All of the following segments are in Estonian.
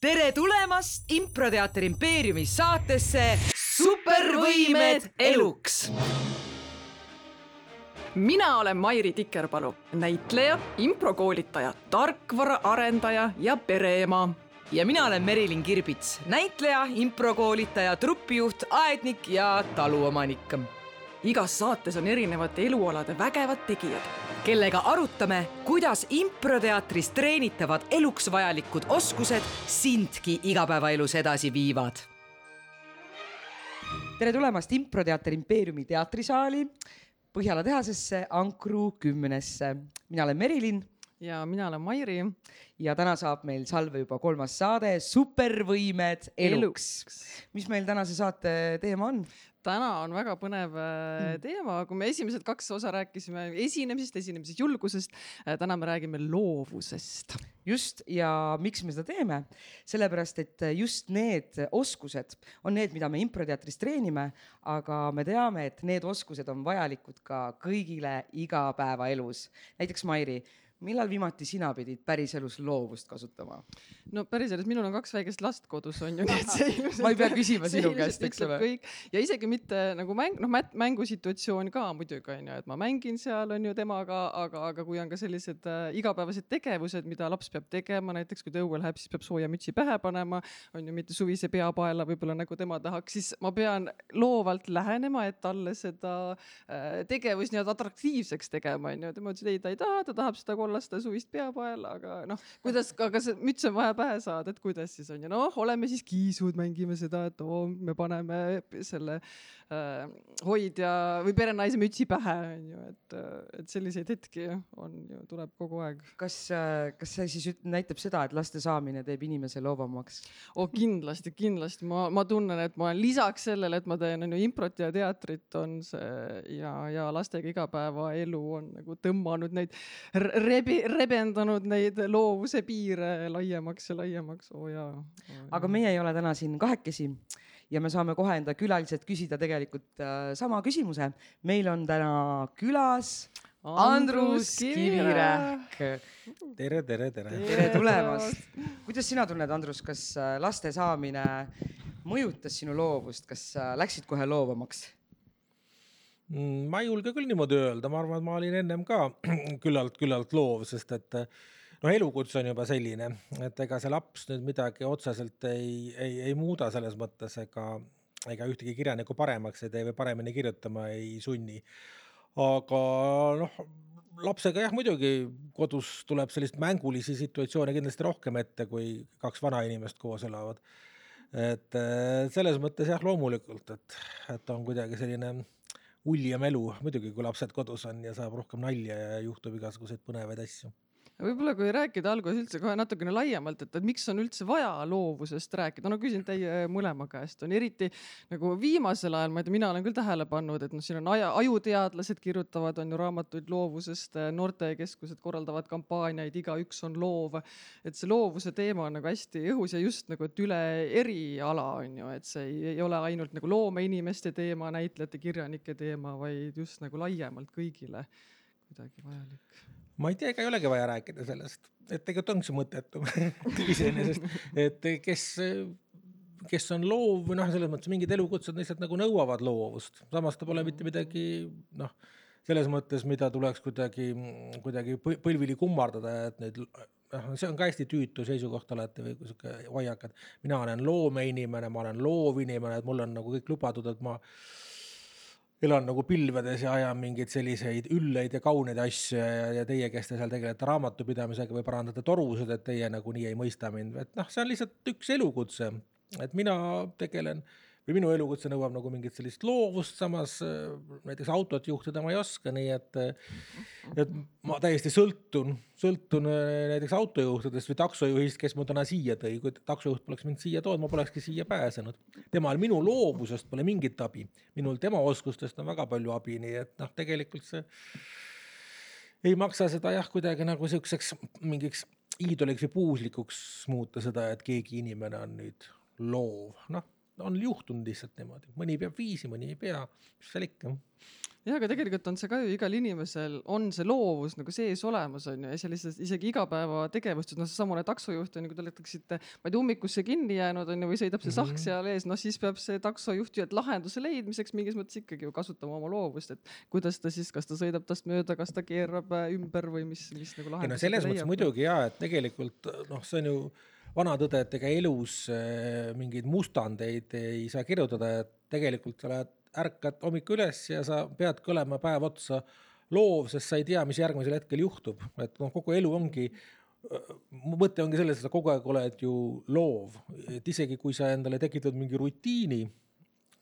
tere tulemast improteater impeeriumi saatesse Supervõimed eluks. mina olen Mairi Tikerpalu, näitleja, improkoolitaja, tarkvaraarendaja ja pereema ja mina olen Merilin Kirbits, näitleja, improkoolitaja, trupijuht, aednik ja taluomanik. igas saates on erinevate elualade vägevad tegijad kellega arutame, kuidas improteatris treenitavad eluks vajalikud oskused sindki igapäevaelus edasi viivad. tere tulemast improteater impeeriumi teatrisaali, Põhjala tehasesse, Ankru kümnesse. mina olen Merilin ja mina olen Mairi. ja täna saab meil salve juba kolmas saade Supervõimed eluks, eluks.. mis meil tänase saate teema on? Täna on väga põnev mm. teema, kui me esimesed kaks osa rääkisime esinemisest, esinemise julgusest, äh, täna me räägime loovusest. just ja miks me seda teeme, sellepärast et just need oskused on need, mida me improteatris treenime, aga me teame, et need oskused on vajalikud ka kõigile igapäevaelus. näiteks Mairi millal viimati sina pidid päriselus loovust kasutama? no päriselus, minul on kaks väikest last kodus on ju, nii et see ilmselt ma ei pea küsima sinu käest, eks ole. ja isegi mitte nagu mäng, noh mängusituatsioon ka muidugi on ju, et ma mängin seal on ju temaga, aga, aga kui on ka sellised äh, igapäevased tegevused, mida laps peab tegema, näiteks kui ta õue läheb, siis peab sooja mütsi pähe panema, on ju, mitte suvise peapaela võib-olla nagu tema tahaks, siis ma pean loovalt lähenema, et talle seda äh, tegevust nii-öelda atraktiivseks tegema, on ju. tema ütles, et ei, ta ei taha, ta tahab seda kollast suvist peapaela, aga noh, kuidas, aga see müts on vaja pähe saada, et kuidas siis on ju, noh, oleme siis kiisud, mängime seda, et oo, me paneme selle äh, hoidja või perenaise mütsi pähe, on ju, et, et selliseid hetki on ju, tuleb kogu aeg. kas, äh, kas see siis näitab seda, et laste saamine teeb inimese loovamaks? oh kindlasti, kindlasti ma, ma tunnen, et ma olen lisaks sellele, et ma teen on ju improt ja teatrit, on see ja, ja lastega igapäevaelu on nagu tõmmanud neid re rebi, rebendanud neid loovuse piire laiemaks ja laiemaks, oo oh jaa oh,. aga meie ei ole täna siin kahekesi ja me saame kohe enda külaliselt küsida tegelikult äh, sama küsimuse. meil on täna külas Andrus Kivirähk. tere, tere, tere. tere tulemast. kuidas sina tunned, Andrus, kas äh, laste saamine mõjutas sinu loovust, kas äh, läksid kohe loovamaks? Mm, ma ei julge küll niimoodi öelda, ma arvan, et ma olin ennem ka küllalt, küllalt loov, sest et noh, elukutse on juba selline, et ega see laps nüüd midagi otseselt ei, ei, ei muuda selles mõttes, ega, ega ühtegi kirjanikku paremaks ei tee või paremini kirjutama ei sunni. aga noh, lapsega jah, muidugi kodus tuleb sellist mängulisi situatsioone kindlasti rohkem ette, kui kaks vanainimest koos elavad. et selles mõttes jah, loomulikult, et, et on kuidagi selline uljem elu, muidugi kui lapsed kodus on ja saab rohkem nalja ja juhtub igasuguseid põnevaid asju võib-olla kui rääkida alguses üldse kohe natukene laiemalt, et, miks on üldse vaja loovusest rääkida, no küsin teie mõlema käest, on eriti nagu viimasel ajal, ma ei tea, mina olen küll tähele pannud, et noh, siin on aja, ajuteadlased kirjutavad, on ju raamatuid loovusest, noortekeskused korraldavad kampaaniaid, igaüks on loov. et see loovuse teema on nagu hästi õhus ja just nagu, et üle eriala on ju, et see ei, ei ole ainult nagu loomeinimeste teema, näitlejate, kirjanike teema, vaid just nagu laiemalt kõigile kuidagi vajalik ma ei tea, ega ei olegi vaja rääkida sellest, et tegelikult ongi see mõttetu iseenesest, et kes, kes on loov või noh, selles mõttes mingid elukutsed lihtsalt nagu nõuavad loovust, samas ta pole mitte midagi noh, selles mõttes, mida tuleks kuidagi, kuidagi põlvili kummardada, et nüüd noh, see on ka hästi tüütu seisukoht alati või sihuke hoiak, et mina olen loomeinimene, ma olen loovinimene, et mul on nagu kõik lubatud, et ma elan nagu pilvedes ja ajan mingeid selliseid ülleid ja kauneid asju ja, ja teie, kes te seal tegelete raamatupidamisega või parandate torusid, et teie nagunii ei mõista mind, et noh, see on lihtsalt üks elukutse, et mina tegelen äh, või minu elukutse nõuab nagu mingit sellist loovust, samas äh, näiteks autot juhtida ma ei oska, nii et, äh, et ma täiesti sõltun, sõltun äh, näiteks autojuhtidest või taksojuhist, kes mu täna siia tõi, kui taksojuht poleks mind siia toonud, ma polekski siia pääsenud. temal minu loovusest pole mingit abi, minul tema oskustest on väga palju abi, nii et noh, tegelikult see ei maksa seda jah, kuidagi nagu siukseks mingiks iidoliks või puuslikuks muuta seda, et keegi inimene on nüüd loov, noh on juhtunud lihtsalt niimoodi, mõni peab viisi, mõni ei pea, mis seal ikka jah, aga tegelikult on see ka ju igal inimesel on see loovus nagu sees olemas on ju ja sellises isegi igapäevategevustes, noh, seesamune taksojuht on ju, kui te oleksite, ma ei tea, ummikusse kinni jäänud on ju või sõidab see sahk mhm. seal ees, noh siis peab see taksojuht ju, et lahenduse leidmiseks mingis mõttes ikkagi ju kasutama oma loovust, et kuidas ta siis, kas ta sõidab tast mööda, kas ta keerab äh, ümber või mis, mis nagu lahenduse. no selles mõttes muidugi ja, et tegelikult noh, see on ju vana tõde, et ega elus äh, mingeid mustandeid ei saa kirjutada, et tegelikult sa oled ärkad hommikul üles ja sa peadki olema päev otsa loov, sest sa ei tea, mis järgmisel hetkel juhtub, et noh, kogu elu ongi mu mõte ongi selles, et sa kogu aeg oled ju loov, et isegi kui sa endale tekitad mingi rutiini,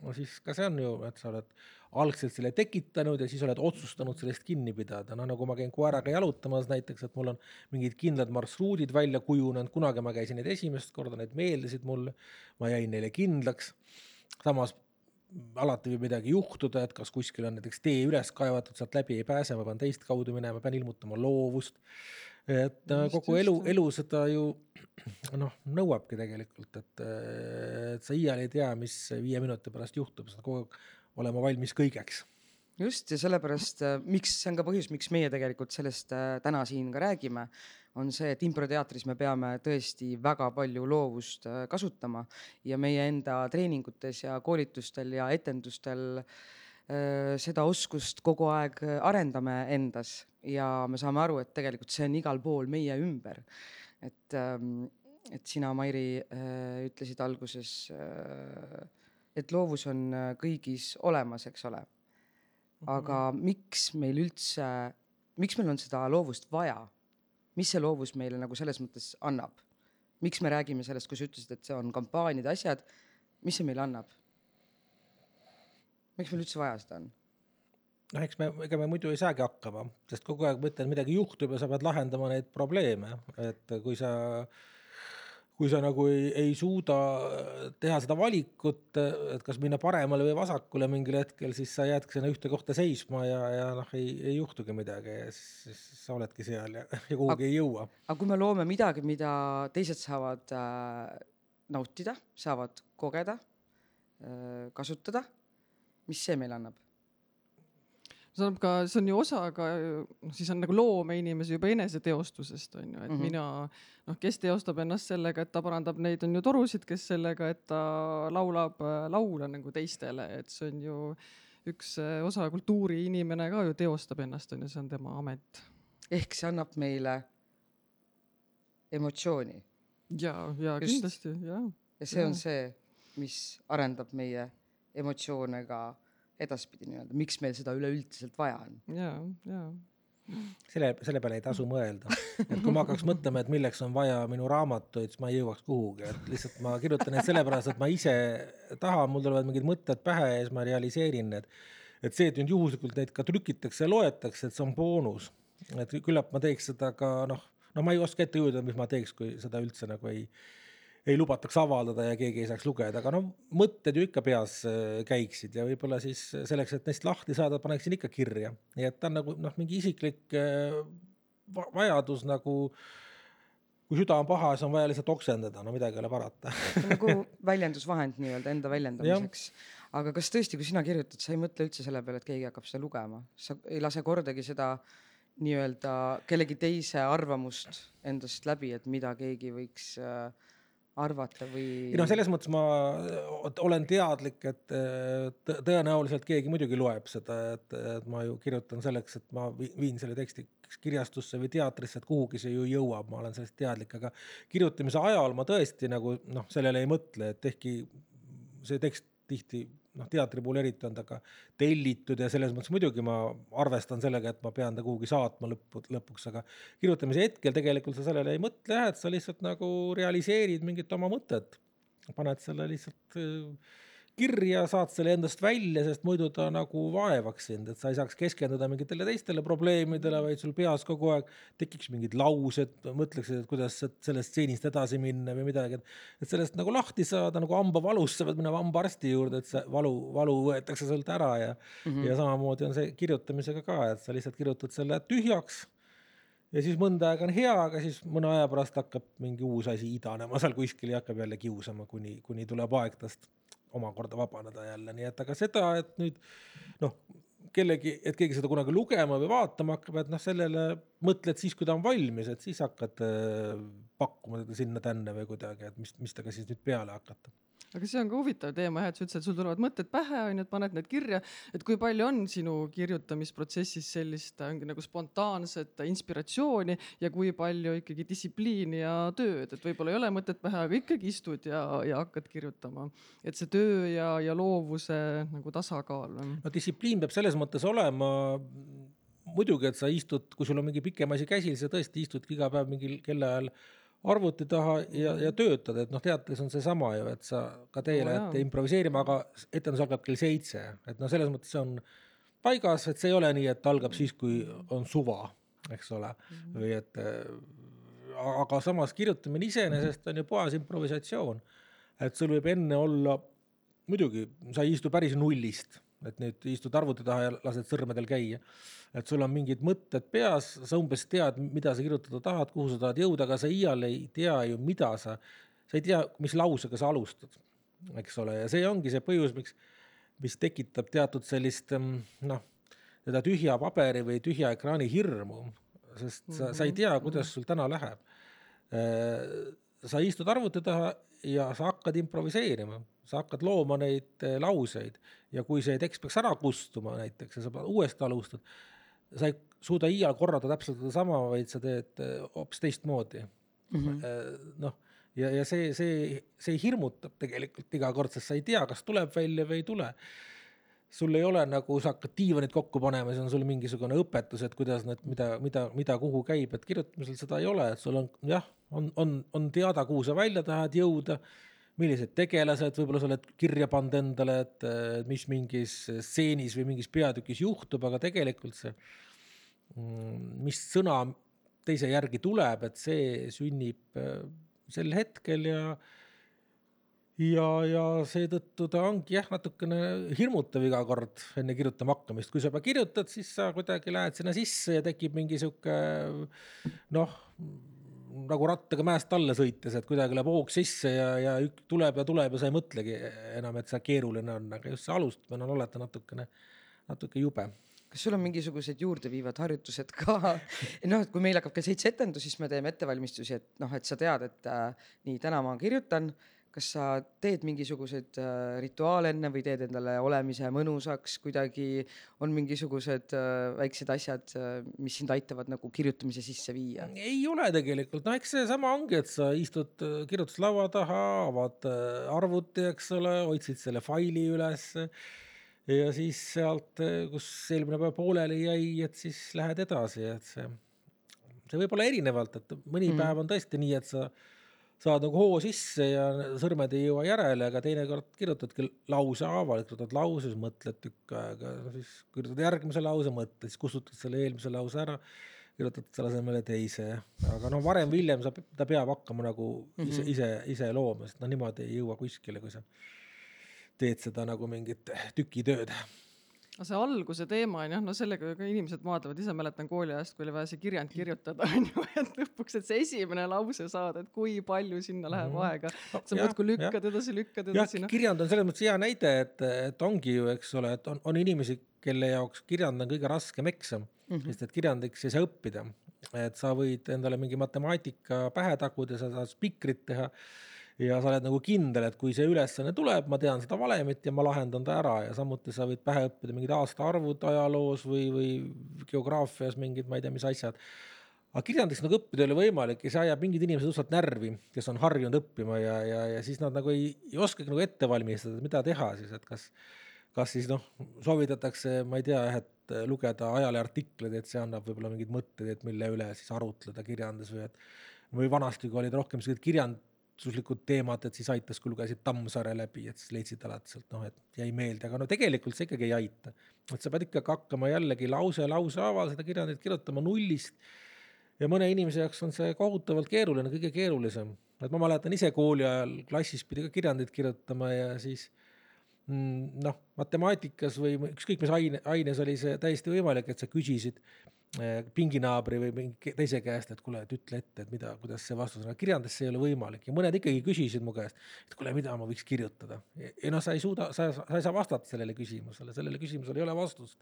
no siis ka see on ju, et sa oled algselt selle tekitanud ja siis oled otsustanud sellest kinni pidada, no nagu ma käin koeraga jalutamas näiteks, et mul on mingid kindlad marsruudid välja kujunenud, kunagi ma käisin neid esimest korda, need meeldisid mulle, ma jäin neile kindlaks. samas alati võib midagi juhtuda, et kas kuskil on näiteks tee üles kaevatud, sealt läbi ei pääse, ma pean teist kaudu minema, pean ilmutama loovust. et äh, just, kogu just, elu, elu seda ju noh, nõuabki tegelikult, et, et sa iial ei tea, mis viie minuti pärast juhtub, sa kogu aeg olema valmis kõigeks just ja sellepärast, äh, miks, see on ka põhjus, miks meie tegelikult sellest äh, täna siin ka räägime on see, et improteatris me peame tõesti väga palju loovust äh, kasutama ja meie enda treeningutes ja koolitustel ja etendustel seda oskust kogu aeg arendame endas ja me saame aru, et tegelikult see on igal pool meie ümber. et, ähm, et sina, Mairi, ütlesid alguses, et loovus on kõigis olemas, eks ole. aga mhm. miks meil üldse, miks meil on seda loovust vaja? mis see loovus meile nagu selles mõttes annab? miks me räägime sellest, kui sa ütlesid, et see on kampaaniad, asjad, mis see meile annab? miks meil üldse vaja seda on? noh, eks me, ega me muidu ei saagi hakkama, sest kogu aeg mõtled, midagi juhtub ja sa pead lahendama neid probleeme, et kui sa äh, kui sa nagu ei, ei suuda teha seda valikut, et kas minna paremale või vasakule mingil hetkel, siis sa jäädki sinna ühte kohta seisma ja, ja noh, ei, ei juhtugi midagi ja siis, siis sa oledki seal ja, ja kuhugi ei jõua. aga kui me loome midagi, mida teised saavad äh, nautida, saavad kogeda äh,, kasutada, mis see meile annab? See on ka, see on ju osa ka, noh siis on nagu loomeinimese juba eneseteostusest on ju, et mm -hmm. mina noh, kes teostab ennast sellega, et ta parandab neid, on ju torusid, kes sellega, et ta laulab äh, laule nagu teistele, et see on ju üks äh, osa kultuuriinimene ka ju teostab ennast, on ju, see on tema amet. ehk see annab meile emotsiooni. ja, ja Just. kindlasti, ja. ja see ja. on see, mis arendab meie emotsioone ka edaspidi nii-öelda, miks meil seda üleüldiselt vaja on. ja, ja selle, selle peale ei tasu mõelda, et kui ma hakkaks mõtlema, et milleks on vaja minu raamatuid, siis ma ei jõuaks kuhugi, et lihtsalt ma kirjutan neid sellepärast, et ma ise tahan, mul tulevad mingid mõtted pähe ja siis ma realiseerin need. et see, et nüüd juhuslikult neid ka trükitakse ja loetakse, et see on boonus, et küllap ma teeks seda ka noh, no ma ei oska ette kujutada, mis ma teeks, kui seda üldse nagu ei ei lubataks avaldada ja keegi ei saaks lugeda, aga no mõtted ju ikka peas äh, käiksid ja võib-olla siis selleks, et neist lahti saada, paneksin ikka kirja. nii et ta on nagu noh, mingi isiklik äh, vajadus nagu kui süda on paha, siis on vaja lihtsalt oksendada, no midagi ei ole parata nagu väljendusvahend nii-öelda enda väljendamiseks. aga kas tõesti, kui sina kirjutad, sa ei mõtle üldse selle peale, et keegi hakkab seda lugema, sa ei lase kordagi seda nii-öelda kellegi teise arvamust endast läbi, et mida keegi võiks äh, arvata või? ei noh, selles mõttes ma olen teadlik, et tõenäoliselt keegi muidugi loeb seda, et, et ma ju kirjutan selleks, et ma viin selle teksti kirjastusse või teatrisse, et kuhugi see ju jõuab, ma olen sellest teadlik, aga kirjutamise ajal ma tõesti nagu noh, sellele ei mõtle, et ehkki see tekst tihti noh, teatri puhul eriti on ta ka tellitud ja selles mõttes muidugi ma arvestan sellega, et ma pean ta kuhugi saatma lõppu, lõpuks, aga kirjutamise hetkel tegelikult sa sellele ei mõtle jah, et sa lihtsalt nagu realiseerid mingit oma mõtet. paned selle lihtsalt äh, kirja, saad selle endast välja, sest muidu ta nagu vaevaks sind, et sa ei saaks keskenduda mingitele teistele probleemidele, vaid sul peas kogu aeg tekiks mingid laused, mõtleksid, et kuidas sellest stseenist edasi minna või midagi, et. et sellest nagu lahti saada nagu hambavalust, sa pead minema hambaarsti juurde, et see valu, valu võetakse sult ära ja mm, -hmm. ja samamoodi on see kirjutamisega ka, et sa lihtsalt kirjutad selle tühjaks ja siis mõnda aega on hea, aga siis mõne aja pärast hakkab mingi uus asi idanema seal kuskil ja hakkab jälle kiusama, kuni, kuni tuleb aeg tast omakorda vabaneda jälle, nii et aga seda, et nüüd noh, kellegi, et keegi seda kunagi lugema või vaatama hakkab, et noh, sellele mõtled siis, kui ta on valmis, et siis hakkad äh, pakkuma sinna-tänna või kuidagi, et mis, mis temaga siis nüüd peale hakata aga see on ka huvitav teema jah, et sa ütlesid, sul tulevad mõtted pähe, on ju, et paned need kirja, et kui palju on sinu kirjutamisprotsessis sellist ongi nagu spontaanset inspiratsiooni ja kui palju ikkagi distsipliini ja tööd, et võib-olla ei ole mõtet pähe, aga ikkagi istud ja, ja hakkad kirjutama. et see töö ja, ja loovuse nagu tasakaal. no distsipliin peab selles mõttes olema muidugi, et sa istud, kui sul on mingi pikem asi käsil, sa tõesti istudki iga päev mingil kellaajal arvuti taha ja, ja töötad, et noh, teates on seesama ju, et sa ka teie lähete improviseerima, aga etendus algab kell seitse, et noh, selles mõttes on paigas, et see ei ole nii, et algab siis, kui on suva, eks ole mm, -hmm. või et äh, aga samas kirjutamine iseenesest on ju puhas improvisatsioon. et sul võib enne olla, muidugi, sa ei istu päris nullist, et nüüd istud arvuti taha ja lased sõrmedel käia. Et sul on mingid mõtted peas, sa umbes tead, mida sa kirjutada tahad, kuhu sa tahad jõuda, aga sa iial ei tea ju, mida sa, sa ei tea, mis lausega sa alustad, eks ole, ja see ongi see põhjus, miks, mis tekitab teatud sellist mm, noh, seda tühja paberi või tühja ekraani hirmu, sest sa, sa ei tea, kuidas sul täna läheb. Sa istud arvuti taha ja sa hakkad improviseerima, sa hakkad looma neid äh, lauseid. Ja kui see tekst peaks ära kustuma näiteks ja sa uuesti alustad, sa ei suuda iial korrata täpselt sedasama, vaid sa teed eh, hoopis teistmoodi. Mm -hmm.. noh, ja, ja see, see, see hirmutab tegelikult iga kord, sest sa ei tea, kas tuleb välja või ei tule. Sul ei ole nagu, sa hakkad diivanit kokku panema, siis on sul mingisugune õpetus, et kuidas need, mida, mida, mida kuhu käib, et kirjutamisel seda ei ole, et sul on jah, on, on, on teada, kuhu sa välja tahad jõuda millised tegelased, võib-olla sa oled kirja pannud endale, et mis mingis stseenis või mingis peatükis juhtub, aga tegelikult see, mis sõna teise järgi tuleb, et see sünnib äh, sel hetkel ja ja, ja seetõttu ta ongi jah, natukene hirmutav iga kord enne kirjutama hakkamist, kui sa juba kirjutad, siis sa kuidagi lähed sinna sisse ja tekib mingi sihuke noh nagu rattaga mäest alla sõites, et kuidagi läheb hoog sisse ja, ja tuleb ja tuleb ja sa ei mõtlegi enam, et see keeruline on, aga just see alustamine on alati natukene, natuke jube. Kas sul on mingisugused juurdeviivad harjutused ka? noh, et kui meil hakkab kell seitse etendus, siis me teeme ettevalmistusi, et noh, et sa tead, et äh, nii täna ma kirjutan äh, kas sa teed mingisuguseid äh, rituaale enne või teed endale olemise mõnusaks kuidagi, on mingisugused äh, väiksed asjad, äh, mis sind aitavad nagu kirjutamise sisse viia? ei ole tegelikult, no eks seesama ongi, et sa istud kirjutuslaua taha, avad arvuti, eks ole, otsid selle faili ülesse ja siis sealt, kus eelmine päev pooleli jäi, et siis lähed edasi, et see, see võib olla erinevalt, et mõni mm. päev on tõesti nii, et sa saad nagu hoo sisse ja sõrmed ei jõua järele, aga teinekord kirjutadki lause haaval, kirjutad lause, siis mõtled tükk aega, siis kirjutad järgmise lause, mõtled, siis kustutad selle eelmise lause ära, kirjutad selle asemele teise, aga noh, varem või hiljem sa, ta peab hakkama nagu ise mm, -hmm. ise, ise looma, sest noh, niimoodi ei jõua kuskile, kui sa teed seda nagu mingit tükitööd no see alguse teema on jah, no sellega ka inimesed maadlevad, ise mäletan kooliajast, kui oli vaja see kirjand kirjutada, on ju, et lõpuks, et see esimene lause saada, et kui palju sinna läheb mm -hmm. aega. sa muudkui lükkad edasi, lükkad edasi. jah, kirjand on selles mõttes hea näide, et, et ongi ju, eks ole, et on, on inimesi, kelle jaoks kirjand on kõige raskem eksam mm, -hmm. sest et kirjandiks ei saa õppida. et sa võid endale mingi matemaatika pähe taguda, sa saad spikrit teha ja sa oled nagu kindel, et kui see ülesanne tuleb, ma tean seda valemit ja ma lahendan ta ära ja samuti sa võid pähe õppida mingid aastaarvud ajaloos või, või geograafias mingid, ma ei tea, mis asjad. aga kirjandust nagu õppida ei ole võimalik ja see ajab mingid inimesed lihtsalt närvi, kes on harjunud õppima ja, ja, ja siis nad nagu ei, ei oskagi nagu ette valmistada, mida teha siis, et kas, kas siis noh, soovitatakse, ma ei tea jah, et lugeda ajaleheartikleid, et see annab võib-olla mingeid mõtteid, et mille üle siis arutleda kirjanduses või et või vanasti, kui olid rohkem sellised kirjand, väärtuslikud teemad, et siis aitas, kui lugesid Tammsaare läbi, et siis leidsid alati sealt noh, et jäi meelde, aga no tegelikult see ikkagi ei aita. et sa pead ikkagi hakkama jällegi lause lause haaval seda kirjandit kirjutama nullist. ja mõne inimese jaoks on see kohutavalt keeruline, kõige keerulisem. et ma mäletan ise kooli ajal klassis pidi ka kirjandit kirjutama ja siis mm, noh, matemaatikas või ükskõik mis aine, aines oli see täiesti võimalik, et sa küsisid pinginaabri või mingi teise käest, et kuule, et ütle ette, et mida, kuidas see vastus on, aga kirjandus see ei ole võimalik ja mõned ikkagi küsisid mu käest, et kuule, mida ma võiks kirjutada. ja noh, sa ei suuda, sa, sa ei saa vastata sellele küsimusele, sellele küsimusele ei ole vastust.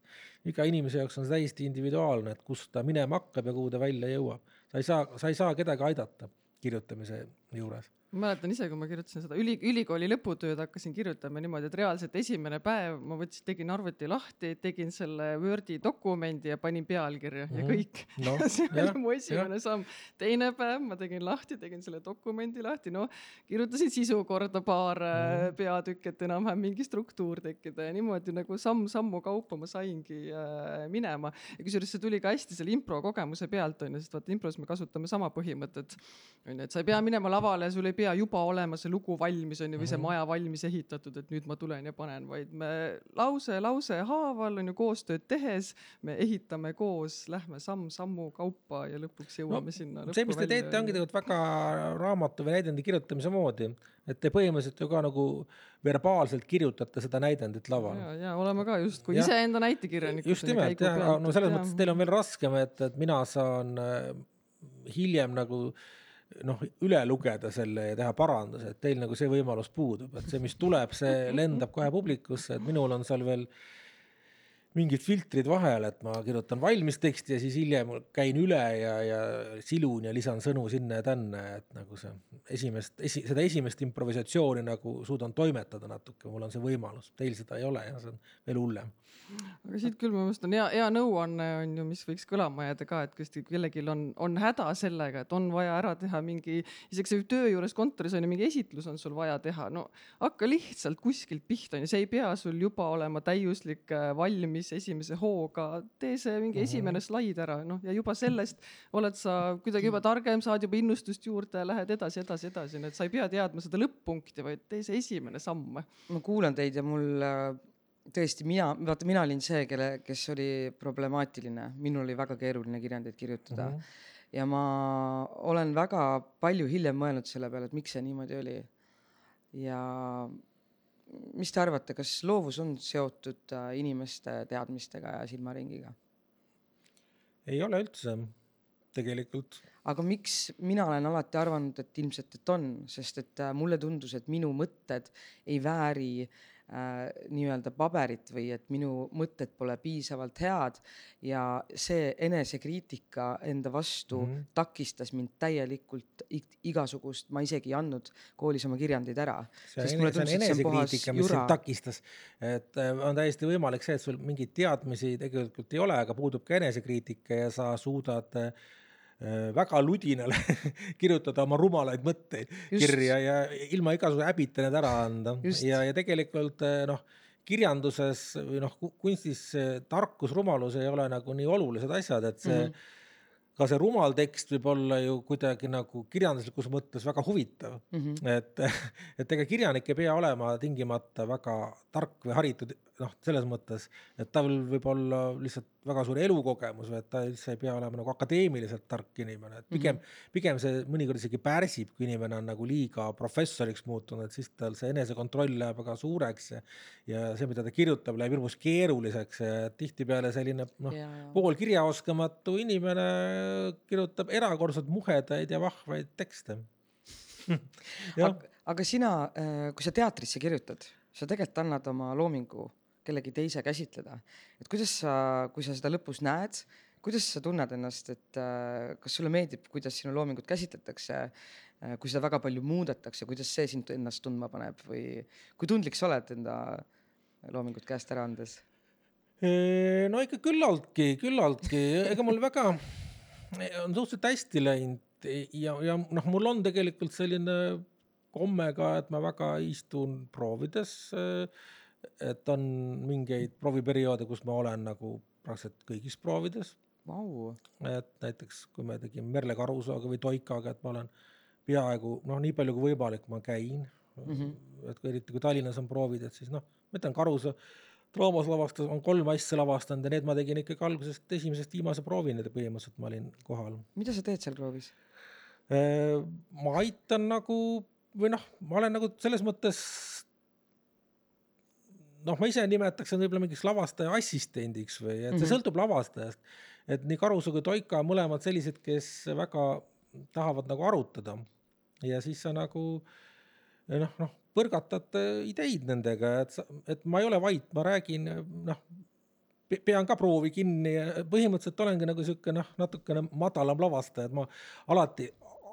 iga inimese jaoks on see täiesti individuaalne, et kust ta minema hakkab ja kuhu ta välja jõuab. sa ei saa, sa ei saa kedagi aidata kirjutamise juures ma mäletan ise, kui ma kirjutasin seda üli, ülikooli lõputööd, hakkasin kirjutama niimoodi, et reaalselt esimene päev ma võtsin, tegin arvuti lahti, tegin selle Wordi dokumendi ja panin pealkirja mm -hmm. ja mhm. kõik no,. see oli mu esimene ja. samm. teine päev ma tegin lahti, tegin selle dokumendi lahti, noh, kirjutasin sisu korda paar mm -hmm. peatükki, et enam-vähem mingi struktuur tekkida ja niimoodi nagu samm-sammu kaupa ma saingi äh, minema. ja kusjuures see tuli ka hästi selle impro kogemuse pealt onju, sest vaata impros me kasutame sama põhimõtet onju, et sa ei pea minema lavale, sul ei pea juba olema see lugu valmis on ju, või see mhm. maja valmis ehitatud, et nüüd ma tulen ja panen, vaid me lause lause haaval on ju koostööd tehes, me ehitame koos, lähme samm-sammu kaupa ja lõpuks jõuame no, sinna. see, mis te teete, ongi tegelikult väga raamatu või näidendi kirjutamise moodi, et te põhimõtteliselt ju ka nagu verbaalselt kirjutate seda näidendit laval. ja, ja oleme ka justkui iseenda näitekirjanikud. just nimelt jah, no selles ja. mõttes teil on veel raskem, et, et mina saan äh, hiljem nagu äh, noh, üle lugeda selle ja teha paranduse, et teil nagu see võimalus puudub, et see, mis tuleb, see lendab kohe publikusse, et minul on seal veel mingid filtrid vahel, et ma kirjutan valmis teksti ja siis hiljem käin üle ja, ja silun ja lisan sõnu sinna ja tänna, et nagu see esimest, esi-, seda esimest improvisatsiooni nagu suudan toimetada natuke, mul on see võimalus, teil seda ei ole ja see on veel hullem aga siit küll minu meelest on hea, hea nõuanne on ju, mis võiks kõlama jääda ka, et kui kellelgi on, on häda sellega, et on vaja ära teha mingi, isegi töö juures kontoris on ju mingi esitlus on sul vaja teha, no hakka lihtsalt kuskilt pihta on ju, see ei pea sul juba olema täiuslik, äh, valmis esimese hooga, tee see mingi mm -hmm. esimene slaid ära, noh ja juba sellest oled sa kuidagi juba targem, saad juba innustust juurde, lähed edasi, edasi, edasi, nii et sa ei pea teadma seda lõpp-punkti, vaid tee see esimene samm. ma kuulan teid ja mul äh, tõesti, mina, vaata, mina olin see, kelle, kes oli problemaatiline, minul oli väga keeruline kirjandeid kirjutada mm. -hmm. ja ma olen väga palju hiljem mõelnud selle peale, et miks see niimoodi oli. ja mis te arvate, kas loovus on seotud äh, inimeste teadmistega ja silmaringiga? ei ole üldse, tegelikult. aga miks mina olen alati arvanud, et ilmselt, et on, sest et äh, mulle tundus, et minu mõtted ei vääri äh, äh, nii-öelda paberit või et minu mõtted pole piisavalt head ja see enesekriitika enda vastu mm -hmm. takistas mind täielikult igasugust, ma isegi ei andnud koolis oma kirjandeid ära. enesekriitika, mis sind takistas, et äh, on täiesti võimalik see, et sul mingeid teadmisi tegelikult ei ole, aga puudub ka enesekriitika ja sa suudad äh, Äh, väga ludinale kirjutada oma rumalaid mõtteid Just. kirja ja ilma igasuguse häbita need ära anda Just. ja, ja tegelikult äh, noh, kirjanduses või noh, kunstis tarkus, rumalus ei ole nagu nii olulised asjad, et see mm. -hmm ka see rumal tekst võib olla ju kuidagi nagu kirjanduslikus mõttes väga huvitav mm. -hmm. et, et ega kirjanik ei pea olema tingimata väga tark või haritud, noh, selles mõttes, et tal võib olla lihtsalt väga suur elukogemus või et ta üldse ei pea olema nagu akadeemiliselt tark inimene, et pigem mm, -hmm. pigem see mõnikord isegi pärsib, kui inimene on nagu liiga professoriks muutunud, siis tal see enesekontroll läheb väga suureks ja, ja see, mida ta kirjutab, läheb hirmus keeruliseks ja tihtipeale selline noh, poolkirjaoskamatu inimene kirjutab erakordselt muhedaid ja vahvaid tekste. Aga, aga sina, äh, kui sa teatrisse kirjutad, sa tegelikult annad oma loomingu kellegi teise käsitleda. et kuidas sa, kui sa seda lõpus näed, kuidas sa tunned ennast, et äh, kas sulle meeldib, kuidas sinu loomingut käsitletakse, äh, kui seda väga palju muudetakse, kuidas see sind ennast tundma paneb või kui tundlik sa oled enda loomingut käest ära andes? no ikka küllaltki, küllaltki, ega mul väga, on suhteliselt hästi läinud ja, ja noh, mul on tegelikult selline komme ka, et ma väga istun proovides äh, et on mingeid prooviperioode, kus ma olen nagu praktiliselt kõigis proovides wow.. et näiteks, kui me tegime Merle Karusooga või Toikaga, et ma olen peaaegu noh, nii palju kui võimalik, ma käin mm. -hmm. et kui eriti kui Tallinnas on proovid, et siis noh, ma ütlen Karusoo draamas lavastas, on kolm asja lavastanud ja need ma tegin ikkagi algusest esimesest viimase proovini põhimõtteliselt ma olin kohal. mida sa teed seal proovis? Äh, ma aitan nagu või noh, ma olen nagu selles mõttes noh, ma ise nimetaks seda võib-olla mingiks lavastaja assistendiks või, et see mm -hmm. sõltub lavastajast. et nii Karuso kui Toika on mõlemad sellised, kes väga tahavad nagu arutada ja siis sa nagu noh, noh, põrgatad ideid nendega, et et ma ei ole vait, ma räägin, noh pean ka proovi kinni ja põhimõtteliselt olengi nagu sihuke noh, natukene madalam lavastaja, et ma alati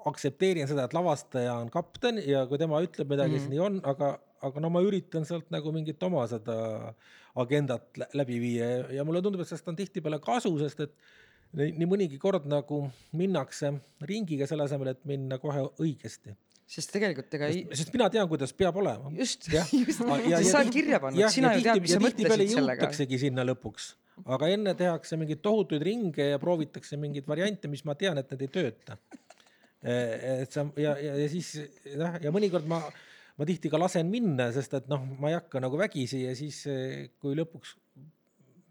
aktsepteerin seda, et lavastaja on kapten ja kui tema ütleb midagi mm, -hmm. siis nii on, aga, aga no ma üritan sealt nagu mingit oma seda agendat läbi viia ja, mulle tundub, et sellest on tihtipeale kasu, sest et nii, mõnigi kord nagu minnakse ringiga selle asemel, et minna kohe õigesti sest tegelikult ega ei. sest mina tean, kuidas peab olema. just, just, sa oled kirja pannud, sina ju tead, mis sa mõtlesid sellega. jõutaksegi sinna lõpuks, aga enne tehakse mingeid tohutuid ringe ja proovitakse mingeid variante, mis ma tean, et need ei tööta. Eh, et sa ja, ja, ja siis noh, ja mõnikord ma, ma tihti ka lasen minna, sest et noh, ma ei hakka nagu vägisi ja siis, eh, kui lõpuks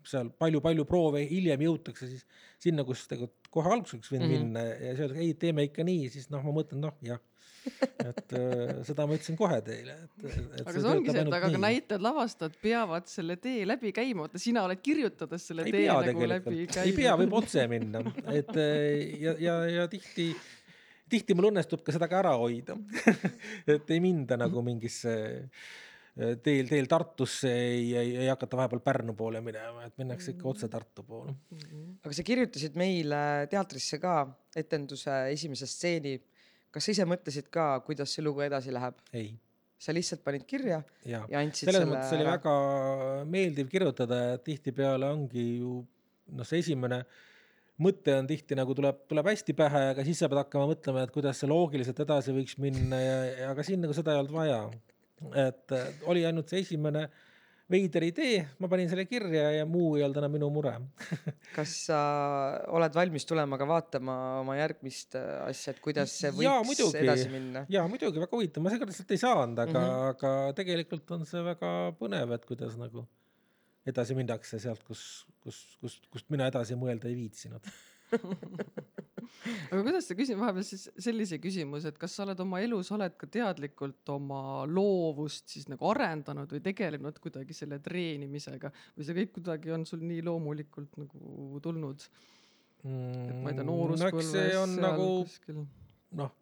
seal palju-palju proove hiljem jõutakse, siis sinna, kus tegelikult kohe alguseks võin mm -hmm. minna ja siis öeldakse, ei, teeme ikka nii, siis noh, ma mõtlen, noh jah. Et äh, seda ma ütlesin kohe teile, aga see ongi see, et aga ka näitlejad, lavastajad peavad selle tee läbi käima, vaata sina oled kirjutades selle ei tee nagu läbi käinud. ei pea, võib otse minna, et äh, ja, ja, ja tihti, tihti mul õnnestub ka seda ka ära hoida et ei minda nagu mingisse äh, teel, teel Tartusse ei, ei, ei hakata vahepeal Pärnu poole minema, et minnakse ikka otse Tartu poole. aga sa kirjutasid meile teatrisse ka etenduse esimese stseeni kas sa ise mõtlesid ka, kuidas see lugu edasi läheb? ei. sa lihtsalt panid kirja ja, ja andsid selles selle mõttes oli väga meeldiv kirjutada ja tihtipeale ongi ju noh, see esimene mõte on tihti nagu tuleb, tuleb hästi pähe, aga siis sa pead hakkama mõtlema, et kuidas see loogiliselt edasi võiks minna ja, ja aga siin nagu seda ei olnud vaja. et oli ainult see esimene äh, veider idee, ma panin selle kirja ja muu ei olnud enam minu mure kas sa oled valmis tulema ka vaatama oma järgmist äh, asja, et kuidas see võiks ja, muidugi, edasi minna? ja muidugi väga huvitav, ma seekord lihtsalt ei saanud, aga mm, -hmm. aga tegelikult on see väga põnev, et kuidas nagu edasi minnakse sealt, kus, kus, kust, kust mina edasi mõelda ei viitsinud aga kuidas sa küsin vahepeal siis sellise küsimuse, et kas sa oled oma elus, oled ka teadlikult oma loovust siis nagu arendanud või tegelenud kuidagi selle treenimisega või see kõik kuidagi on sul nii loomulikult nagu tulnud mm,? et ma ei tea, nooruspõlves no, seal nagu, kuskil. noh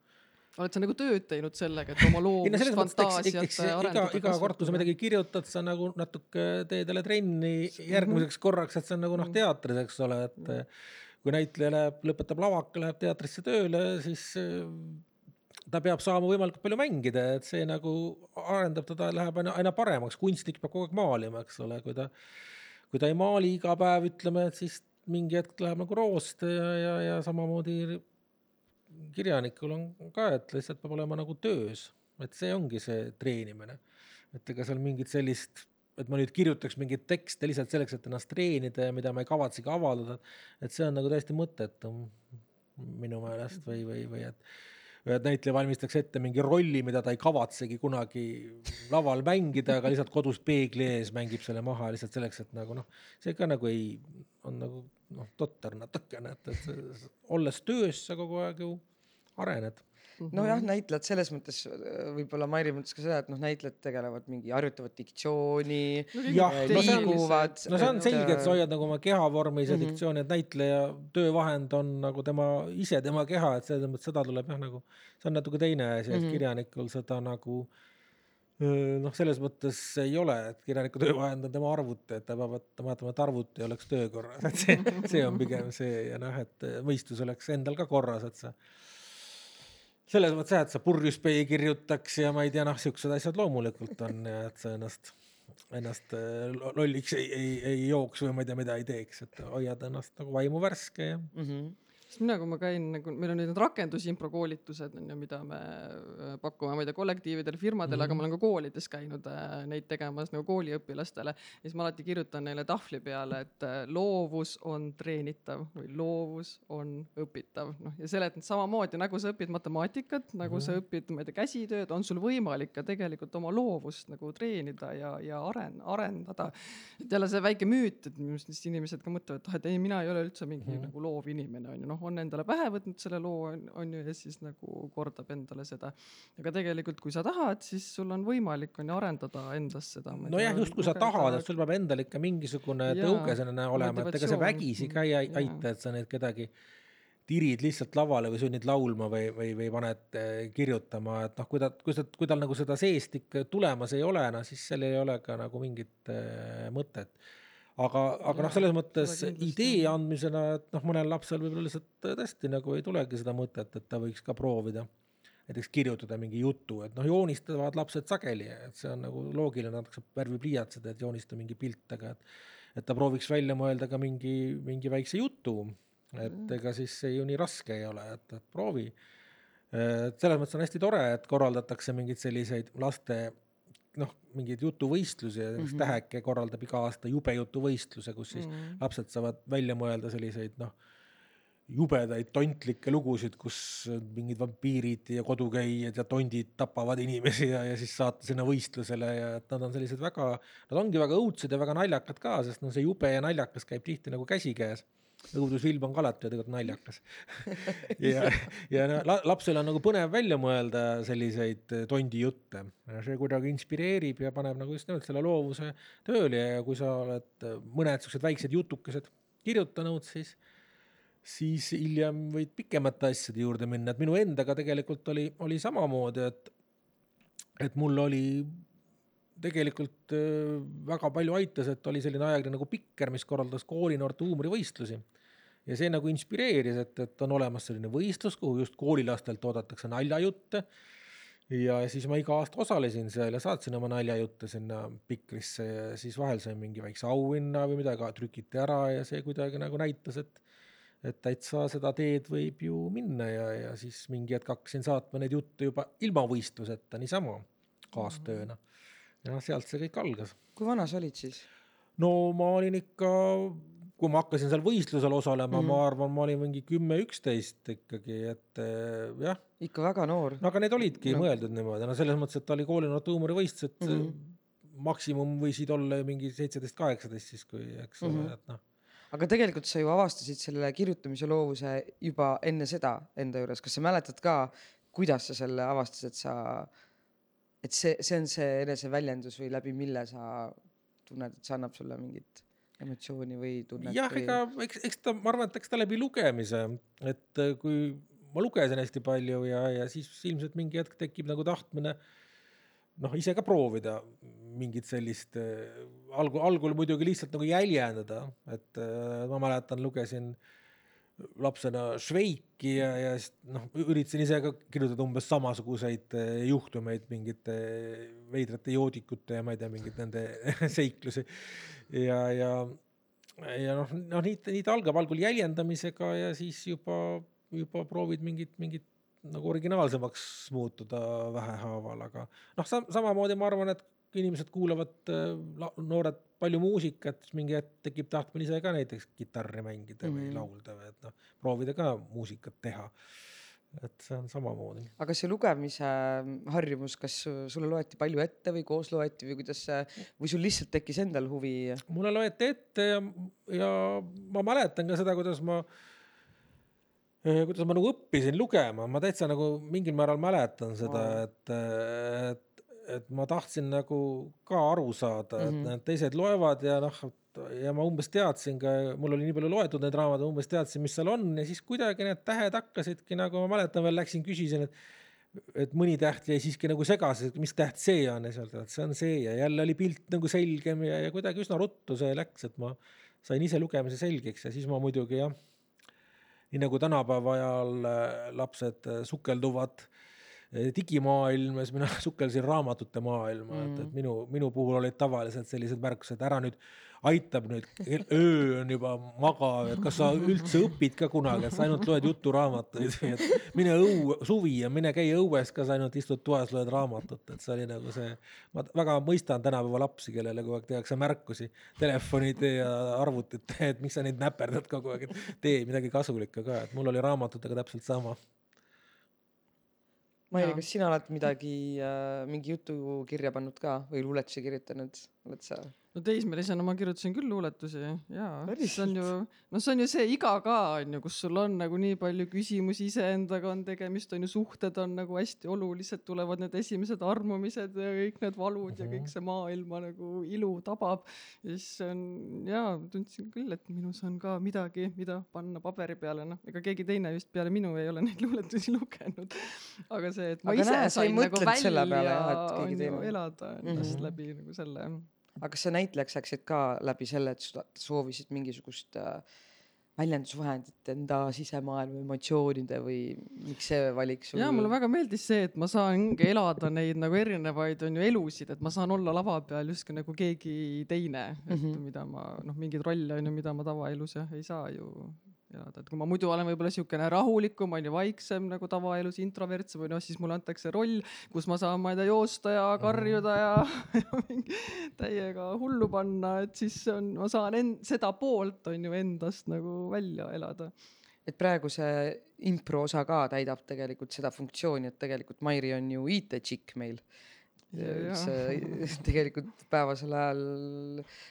oled sa nagu tööd teinud sellega, et oma loovust, fantaasiat arendada? iga, iga kord, kui sa midagi kirjutad, sa nagu natuke teed jälle trenni järgmiseks korraks, et see on nagu noh, teatris, eks ole, et mm kui näitleja läheb, lõpetab lavaka, läheb teatrisse tööle, siis äh, ta peab saama võimalikult palju mängida, et see nagu arendab teda, läheb aina, aina paremaks, kunstnik peab kogu aeg maalima, eks ole, kui ta, kui ta ei maali iga päev, ütleme, et siis mingi hetk läheb nagu roost ja, ja, ja samamoodi kirjanikul on ka, et lihtsalt peab olema nagu töös, et see ongi see treenimine. et ega seal mingit sellist et ma nüüd kirjutaks mingeid tekste lihtsalt selleks, et ennast treenida ja mida ma ei kavatsegi avaldada. et see on nagu täiesti mõttetu minu meelest või, või, või et, et näitleja valmistaks ette mingi rolli, mida ta ei kavatsegi kunagi laval mängida, aga lihtsalt kodus peegli ees mängib selle maha lihtsalt selleks, et nagu noh, see ka nagu ei, on nagu noh, totter natukene, et, et olles töös sa kogu aeg ju arened nojah, mhm. näitlejad selles mõttes äh, võib-olla Mairi mõtles ka seda, et noh, näitlejad tegelevad mingi, harjutavad diktsiooni no,. liiguvad. no see on selge, et sa hoiad nagu oma kehavormis ja mm -hmm. diktsiooni, et näitleja töövahend on nagu tema ise, tema keha, et selles mõttes seda tuleb jah, nagu see on natuke teine asi mm, -hmm. et kirjanikul seda nagu noh, selles mõttes ei ole, et kirjaniku töövahend on tema arvuti, et ta peab vaatama, et arvuti oleks töökorras, et see, see on pigem see ja noh, et mõistus oleks endal ka korras, et sa selles mõttes jah, et sa purjus ei kirjutaks ja ma ei tea, noh, siuksed asjad loomulikult on ja et sa ennast, ennast äh, lolliks ei, ei, ei jooks või ma ei tea, mida ei teeks, et hoiad ennast nagu vaimu värske ja mm. -hmm sest mina, kui ma käin nagu, meil on need rakendusimpro koolitused on ju, mida me äh, pakume, ma ei tea, kollektiividele, firmadele mm, -hmm. aga ma olen ka koolides käinud äh, neid tegemas nagu kooliõpilastele. ja siis ma alati kirjutan neile tahvli peale, et äh, loovus on treenitav või loovus on õpitav, noh ja seletan samamoodi nagu sa õpid matemaatikat, nagu mm -hmm. sa mhm. õpid, ma ei tea, käsitööd, on sul võimalik ka tegelikult oma loovust nagu treenida ja, ja aren-, arendada. et jälle see väike müüt, et minu arust inimesed ka mõtlevad, et ah, et ei, mina ei ole üldse mingi mm -hmm. nagu loovinimene on ju, noh noh, on endale pähe võtnud selle loo on, on ju ja siis nagu kordab endale seda. aga tegelikult, kui sa tahad, siis sul on võimalik on ju arendada endas seda. nojah, just kui sa tahad, et sul peab endal ikka mingisugune tõuge sellena olema, et ega see vägisi ka ei aita, et sa neid kedagi tirid lihtsalt lavale või sunnid laulma või, või, või paned eh, kirjutama, et noh, kui ta, kui sa, kui tal nagu seda seest ikka tulemas ei ole, no siis seal ei ole ka nagu mingit äh, mõtet. Aga, aga noh, selles mõttes idee andmisena, et noh, mõnel lapsel võib-olla lihtsalt tõesti nagu ei tulegi seda mõtet, et ta võiks ka proovida näiteks kirjutada mingi jutu, et noh, joonistavad lapsed sageli, et see on nagu loogiline, natuke värvipliiatsid, et joonista mingi pilt, aga et et ta prooviks välja mõelda ka mingi, mingi väikse jutu et mm. ega siis see ju nii raske ei ole, et, et proovi. et selles mõttes on hästi tore, et korraldatakse mingeid selliseid laste noh, mingeid jutuvõistlusi ja mm -hmm. Täheke korraldab iga aasta jube jutuvõistluse, kus siis mm -hmm. lapsed saavad välja mõelda selliseid noh, jubedaid tontlikke lugusid, kus mingid vampiirid ja kodukäijad ja tondid tapavad inimesi ja, ja siis saata sinna võistlusele ja et nad on sellised väga, nad ongi väga õudsed ja väga naljakad ka, sest noh, see jube ja naljakas käib tihti nagu käsikäes õudusfilm on ka alati tegelikult naljakas. Ja, ja no, lapsel on nagu põnev välja mõelda selliseid eh, tondi jutte. see kuidagi inspireerib ja paneb nagu just nimelt selle loovuse tööle. Ja kui sa oled eh, mõned siuksed väiksed jutukesed kirjutanud, siis, siis hiljem võid pikemate asjade juurde minna, et minu endaga tegelikult oli, oli samamoodi, et, et mul oli tegelikult äh, väga palju aitas, et oli selline ajakiri nagu Pikker, mis korraldas koolinoorte huumorivõistlusi. ja see nagu inspireeris, et, et on olemas selline võistlus, kuhu just koolilastelt oodatakse naljajutte. ja siis ma iga aasta osalesin seal ja saatsin oma naljajutte sinna Pikrisse ja siis vahel sain mingi väikse auhinna või midagi, trükiti ära ja see kuidagi nagu näitas, et et täitsa seda teed võib ju minna ja, ja siis mingi hetk hakkasin saatma neid jutte juba ilma võistluseta niisama kaastööna mm. -hmm ja sealt see kõik algas. kui vana sa olid siis? no ma olin ikka, kui ma hakkasin seal võistlusel osalema mm, -hmm. ma arvan, ma olin mingi kümme, üksteist ikkagi, et eh, jah. ikka väga noor. no aga need olidki no. mõeldud niimoodi, no selles mõttes, et oli koolinoorte huumorivõistlused mm, -hmm. maksimum võisid olla mingi seitseteist, kaheksateist siis, kui eks ole mm, -hmm. et noh aga tegelikult sa ju avastasid selle kirjutamise loovuse juba enne seda enda juures, kas sa mäletad ka, kuidas sa selle avastasid, sa et see, see on see eneseväljendus või läbi mille sa tunned, et see annab sulle mingit emotsiooni või tunnet? jah või..., ega eks, eks ta, ma arvan, et eks ta läbi lugemise, et äh, kui ma lugesin hästi palju ja, ja siis ilmselt mingi hetk tekib nagu tahtmine noh, ise ka proovida mingit sellist äh, algul, algul muidugi lihtsalt nagu jäljendada, et äh, ma mäletan, lugesin äh, lapsena Šveiki ja, ja noh, üritasin ise ka kirjutada umbes samasuguseid eh, juhtumeid mingite veidrate joodikute ja ma ei tea, mingeid nende seiklusi. ja, ja, ja noh, noh nii, nii ta algab algul jäljendamisega ja siis juba, juba proovid mingit, mingit nagu originaalsemaks muutuda vähehaaval, aga noh, samamoodi ma arvan, et kui inimesed kuulavad, äh, noored palju muusikat, siis mingi hetk tekib tahtmine ise ka näiteks kitarri mängida mm või mhm. laulda või et noh, proovida ka muusikat teha. et see on samamoodi. aga see lugemise harjumus, kas sulle loeti palju ette või koos loeti või kuidas see või sul lihtsalt tekkis endal huvi? mulle loeti ette ja, ja ma mäletan ka seda, kuidas ma eh, kuidas ma nagu õppisin lugema, ma täitsa nagu mingil määral mäletan seda, et, et et ma tahtsin nagu ka aru saada mm, -hmm. et mhm. need teised loevad ja noh, ja ma umbes teadsin ka, mul oli nii palju loetud neid raamatuid, umbes teadsin, mis seal on ja siis kuidagi need tähed hakkasidki nagu, ma mäletan veel läksin, küsisin, et et mõni täht jäi siiski nagu segaseks, et mis täht see on ja sealt, et see on see ja jälle oli pilt nagu selgem ja, ja kuidagi üsna ruttu see läks, et ma sain ise lugemise selgeks ja siis ma muidugi jah, nii nagu tänapäeva ajal lapsed sukelduvad äh, digimaailm ja siis mina sukeldusin raamatute maailma mm., et, et minu, minu puhul olid tavaliselt sellised märkused, ära nüüd aitab nüüd, öö on juba magav, et kas sa üldse õpid ka kunagi, et sa ainult loed juturaamatuid või et mine õue, suvi ja mine käi õues ka, sa ainult istud toas, loed raamatut, et see oli nagu see. ma väga mõistan tänapäeva lapsi, kellele kogu aeg tehakse märkusi telefonide ja arvutite, et miks sa neid näperdad kogu aeg, et tee midagi kasulikku ka, et mul oli raamatutega täpselt sama Mairi, kas sina oled midagi äh,, mingi jutu kirja pannud ka või luuletusi kirjutanud, oled sa? No teismelisena ma kirjutasin küll luuletusi Päriselt? see on ju, no see on ju see iga ka on ju, kus sul on nagu nii palju küsimusi iseendaga on tegemist, on ju, suhted on nagu hästi olulised, tulevad need esimesed armumised ja kõik need valud ja kõik see maailma nagu ilu tabab. ja siis on jaa, tundsin küll, et minus on ka midagi, mida panna paberi peale, noh, ega keegi teine vist peale minu ei ole neid luuletusi lugenud. aga see, et ma Aga ise näe, sain nagu välja on ju elada ennast Mhm. läbi nagu selle aga kas sa näitlejaks läksid ka läbi selle, et soovisid mingisugust äh, väljendusvahendit enda sisemaailma emotsioonide või miks see valik sul? ja mulle väga meeldis see, et ma saangi elada neid nagu erinevaid on ju elusid, et ma saan olla lava peal justkui nagu keegi teine mm, -hmm. Mhm. et mida ma noh, mingeid rolle on ju, mida ma tavaelus jah ei saa ju elada, et kui ma muidu olen võib-olla siukene rahulikum on ju, vaiksem nagu tavaelus, introvertsem või noh, siis mulle antakse roll, kus ma saan, ma ei tea, joosta ja karjuda ja, ja täiega hullu panna, et siis on, ma saan end, seda poolt on ju endast nagu välja elada. Et praegu see impro osa ka täidab tegelikult seda funktsiooni, et tegelikult Mairi on ju IT-tšikk meil. Ja, ja. see tegelikult päevasel ajal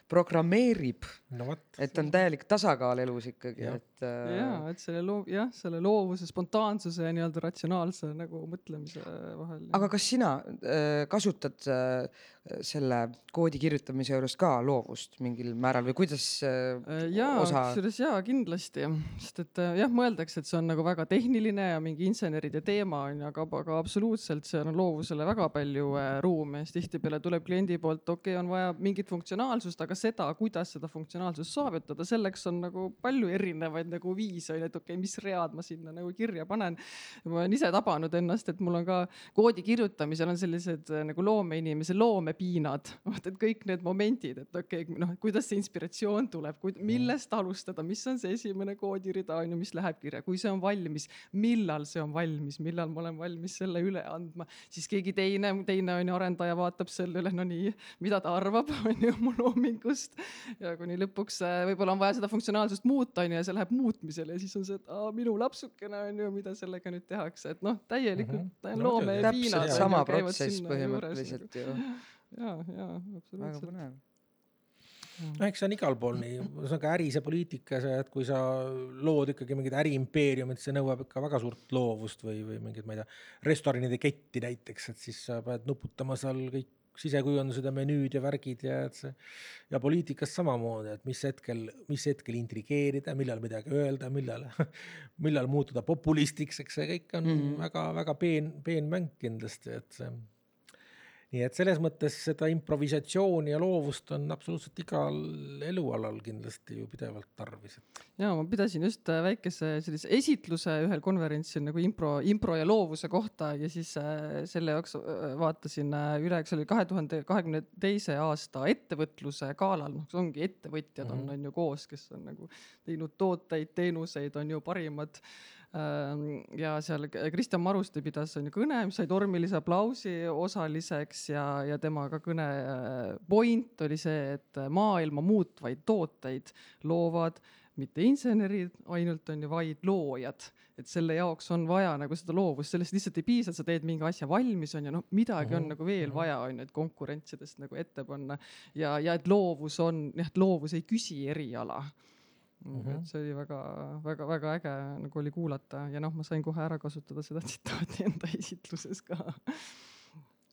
programmeerib, no et on täielik tasakaal elus ikkagi, et äh, ja et selle loo- jah selle loovuse spontaansuse ja nii-öelda ratsionaalse nagu mõtlemise vahel aga kas sina äh, kasutad äh, selle koodi kirjutamise juures ka loovust mingil määral või kuidas äh, Äh, jaa osa kusjuures jaa kindlasti sest et äh, jah mõeldakse et see on nagu väga tehniline ja mingi inseneride teema on ju aga aga absoluutselt seal on loovusele väga palju ruumi. Siis tihtipeale tuleb kliendi poolt okei okay, on vaja mingit funktsionaalsust aga seda kuidas seda funktsionaalsust saavutada selleks on nagu palju erinevaid nagu viise on ju et okei okay, mis read ma sinna nagu kirja panen. Ma olen ise tabanud ennast et mul on ka koodi kirjutamisel on sellised nagu loomeinimese loomepiinad vaata et kõik need momendid et okei okay, noh kuidas see inspiratsioon tuleb millest alustada mis on see esimene koodirida on ju mis läheb kirja kui see on valmis millal see on valmis millal ma olen valmis selle üle andma siis keegi teine teine on ju arendaja vaatab selle üle no nii mida ta arvab on ju mu loomingust. Ja kuni lõpuks äh, võib-olla on vaja seda funktsionaalsust muuta on ju ja see läheb muutmisele ja siis on see et aa, minu lapsukene on ju mida sellega nüüd tehakse et noh täielikult mm -hmm. No loome täpselt. Piinad, sama protsess põhimõtteliselt ju, ja ja väga absoluutselt põnev. no eks see on igal pool nii, ühesõnaga äris ja poliitikas ja et kui sa lood ikkagi mingit äriimpeeriumit, see nõuab ikka väga suurt loovust või, või mingit, ma ei tea, restoranide ketti näiteks, et siis sa pead nuputama seal kõik sisekujundused ja menüüd ja värgid ja et see ja poliitikas samamoodi, et mis hetkel, mis hetkel intrigeerida, millal midagi öelda, millal, millal muutuda populistiks, eks see kõik on Mhm. mm -hmm. väga-väga peen, peen mäng kindlasti, et see nii et selles mõttes seda improvisatsiooni ja loovust on absoluutselt igal elualal kindlasti ju pidevalt tarvis. ja ma pidasin just äh, väikese sellise esitluse ühel konverentsil nagu impro, impro ja loovuse kohta ja siis äh, selle jaoks äh, vaatasin üle, eks oli kahe tuhande kahekümne teise aasta ettevõtluse galal, noh, see ongi ettevõtjad mm -hmm. on, on ju koos, kes on nagu teinud tooteid, teenuseid, on ju parimad ja seal Kristjan Maruste pidas on ju kõne, mis sai tormilise aplausi osaliseks ja, ja tema ka kõne äh, point oli see, et maailma muutvaid tooteid loovad mitte insenerid ainult on ju, vaid loojad, et selle jaoks on vaja nagu seda loovust, sellest lihtsalt ei piisa, sa teed mingi asja valmis on ju, noh, midagi on Mhm, nagu veel mhm. vaja on ju, et konkurentsidest nagu ette panna. Ja, ja et loovus on, jah, et loovus ei küsi eriala mm. -hmm. et see oli väga-väga-väga äge nagu oli kuulata ja noh, ma sain kohe ära kasutada seda tsitaati enda esitluses ka.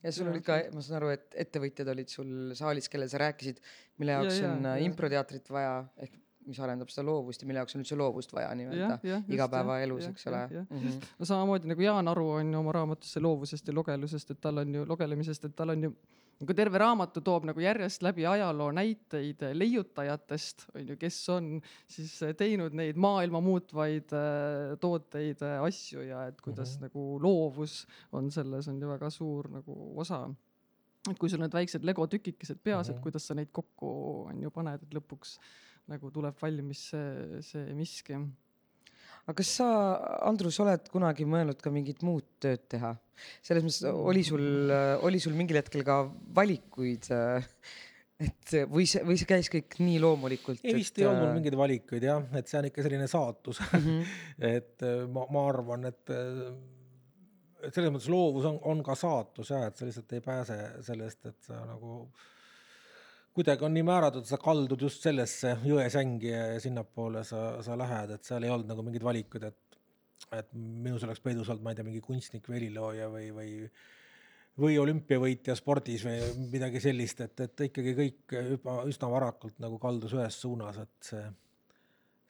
ja sul olid ka, ma saan aru, et ettevõtjad olid sul saalis, kellele sa rääkisid, mille Ja, jaoks ja, on äh, ja. improteatrit vaja ehk mis arendab seda loovust ja mille jaoks on üldse loovust vaja nii-öelda just, igapäevaelus, eks ole mm. -hmm. no samamoodi nagu Jaan Aru on ju oma raamatusse loovusest ja lugelusest, et tal on ju lugelemisest, et tal on ju nagu terve raamatu toob nagu järjest läbi ajaloo näiteid leiutajatest, on ju, kes on siis teinud neid maailma muutvaid äh, tooteid äh,, asju ja et kuidas mm Mhm. -hmm. nagu loovus on selles on ju väga suur nagu osa. et kui sul need väiksed Lego tükikesed peas mm, -hmm. Mhm. et kuidas sa neid kokku on ju paned, et lõpuks nagu tuleb valmis see, see miski aga kas sa, Andrus, oled kunagi mõelnud ka mingit muud tööd teha? selles mõttes oli sul, oli sul mingil hetkel ka valikuid, et või see, või see käis kõik nii loomulikult? ei vist ei olnud mingeid valikuid jah, et see on ikka selline saatus mm. -hmm. et äh, ma, ma arvan, et, äh, et selles mõttes loovus on, on ka saatus ja et sa lihtsalt ei pääse sellest, et sa nagu kuidagi on nii määratud, sa kaldud just sellesse jõesängi ja, ja sinnapoole sa, sa lähed, et seal ei olnud nagu mingeid valikuid, et, et minus oleks peidus olnud, ma ei tea, mingi kunstnik või helilooja või, või või olümpiavõitja spordis või midagi sellist, et, et ikkagi kõik juba üsna varakult nagu kaldus ühes suunas, et see,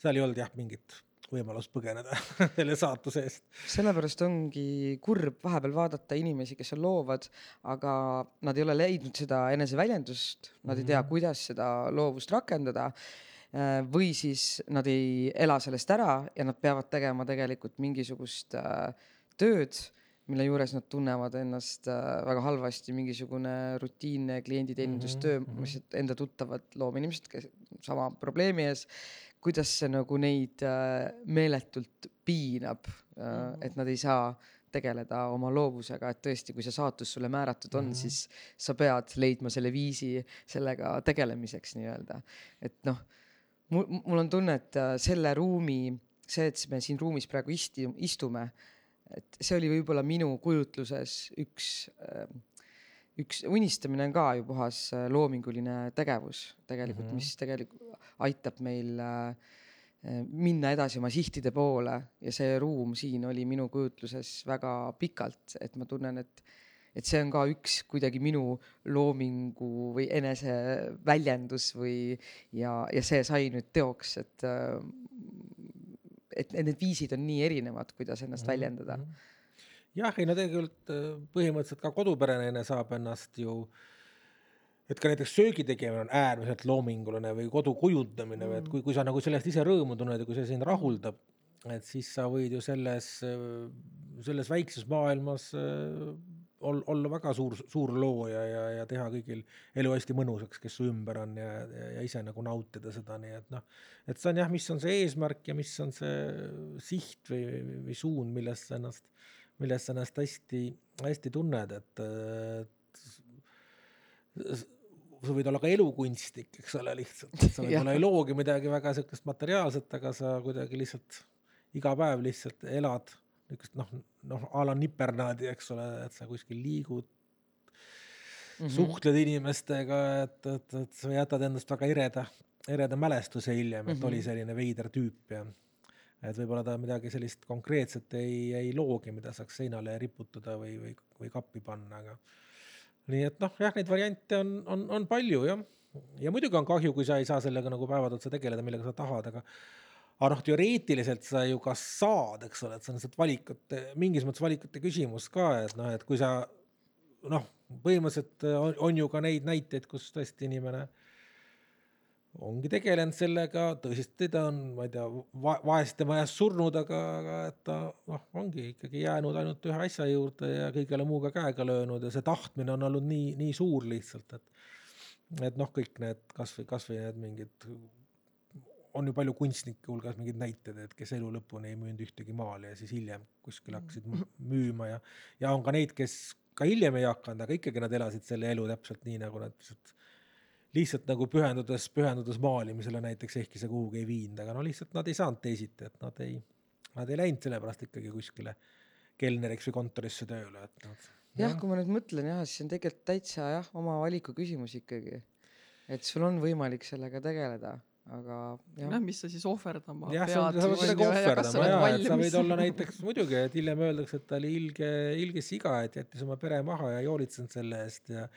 seal ei olnud jah, mingit võimalust põgeneda selle saatuse eest. sellepärast ongi kurb vahepeal vaadata inimesi, kes on loovad, aga nad ei ole leidnud seda eneseväljendust, nad mm -hmm. ei tea, mhm. kuidas seda loovust rakendada äh, või siis nad ei ela sellest ära ja nad peavad tegema tegelikult mingisugust äh, tööd mille juures nad tunnevad ennast äh, väga halvasti, mingisugune rutiinne klienditeenindustöö mm, -hmm. mis enda tuttavad loomeinimesed, kes sama probleemi ees, kuidas see nagu neid äh, meeletult piinab mm, -hmm. et nad ei saa tegeleda oma loovusega, et tõesti, kui see saatus sulle määratud on mm, -hmm. siis sa pead leidma selle viisi sellega tegelemiseks nii-öelda. et noh, mul, on tunne, et selle ruumi, see, et me siin ruumis praegu isti-, istume et see oli võib-olla minu kujutluses üks, ähm, üks unistamine on ka ju puhas äh, loominguline tegevus tegelikult mm, -hmm. mis tegelikult aitab meil äh, äh, minna edasi oma sihtide poole ja see ruum siin oli minu kujutluses väga pikalt, et ma tunnen, et et see on ka üks kuidagi minu loomingu või eneseväljendus või ja, ja see sai nüüd teoks, et et need viisid on nii erinevad, kuidas ennast mm -hmm. väljendada. Jah, ei no tegelikult äh, põhimõtteliselt ka koduperenaine saab ennast ju et ka näiteks söögi tegemine on äärmiselt loominguline või kodu kujundamine mm. või et kui, kui sa nagu sellest ise rõõmu tunned ja kui see sind rahuldab, et siis sa võid ju selles, selles väikses maailmas äh, ol-, olla väga suur, suur looja ja, ja teha kõigil elu hästi mõnusaks, kes su ümber on ja, ja, ja ise nagu nautida seda, nii et noh, et see on jah, mis on see eesmärk ja mis on see siht või, või suund, milles sa ennast, milles sa ennast hästi, hästi tunned, et, et sa võid olla ka elukunstnik, eks ole, lihtsalt, sa võib-olla ei loogi midagi väga sihukest materiaalset, aga sa kuidagi lihtsalt iga päev lihtsalt elad niisugust noh, noh a la nipernaadi, eks ole, et sa kuskil liigud mm, -hmm. suhtled inimestega, et, et, et sa jätad endast väga ereda, ereda mälestuse hiljem, et mm -hmm. oli selline veider tüüp ja et võib-olla ta midagi sellist konkreetset ei, ei loogi, mida saaks seinale riputada või, või, või kappi panna, aga nii et noh, jah, neid variante on, on, on palju jah. ja muidugi on kahju, kui sa ei saa sellega nagu päevad otsa tegeleda, millega sa tahad, aga aga noh, teoreetiliselt sa ju ka saad, eks ole, et see on lihtsalt valikute, mingis mõttes valikute küsimus ka, et noh, et kui sa noh, põhimõtteliselt on, on ju ka neid näiteid, kus tõesti inimene ongi tegelenud sellega, tõesti ta on, ma ei tea va, vaeste majas surnud, aga, aga et ta noh, ongi ikkagi jäänud ainult ühe asja juurde ja kõigele muuga käega löönud ja see tahtmine on olnud nii, nii suur lihtsalt, et et noh, kõik need kasvõi, kasvõi need mingid on ju palju kunstnike hulgas mingeid näiteid, et kes elu lõpuni ei müünud ühtegi maali ja siis hiljem kuskil hakkasid müüma ja, ja on ka neid, kes ka hiljem ei hakanud, aga ikkagi nad elasid selle elu täpselt nii, nagu nad lihtsalt, lihtsalt nagu pühendudes, pühendudes maalimisele näiteks, ehkki see kuhugi ei viinud, aga no lihtsalt nad ei saanud teisiti, et nad ei, nad ei läinud sellepärast ikkagi kuskile kelneriks või kontorisse tööle, et nad. jah ja., kui ma nüüd mõtlen jah, siis on tegelikult täitsa jah, oma valiku küsimus ikkagi. et sul on võimalik sellega tegeleda aga jah. noh, mis sa siis ohverdama jah, sa pead midagi ohverdama ja, et sa võid olla näiteks muidugi, et hiljem öeldakse, et ta oli ilge, ilge siga, et jättis oma pere maha ja ei hoolitsenud selle eest ja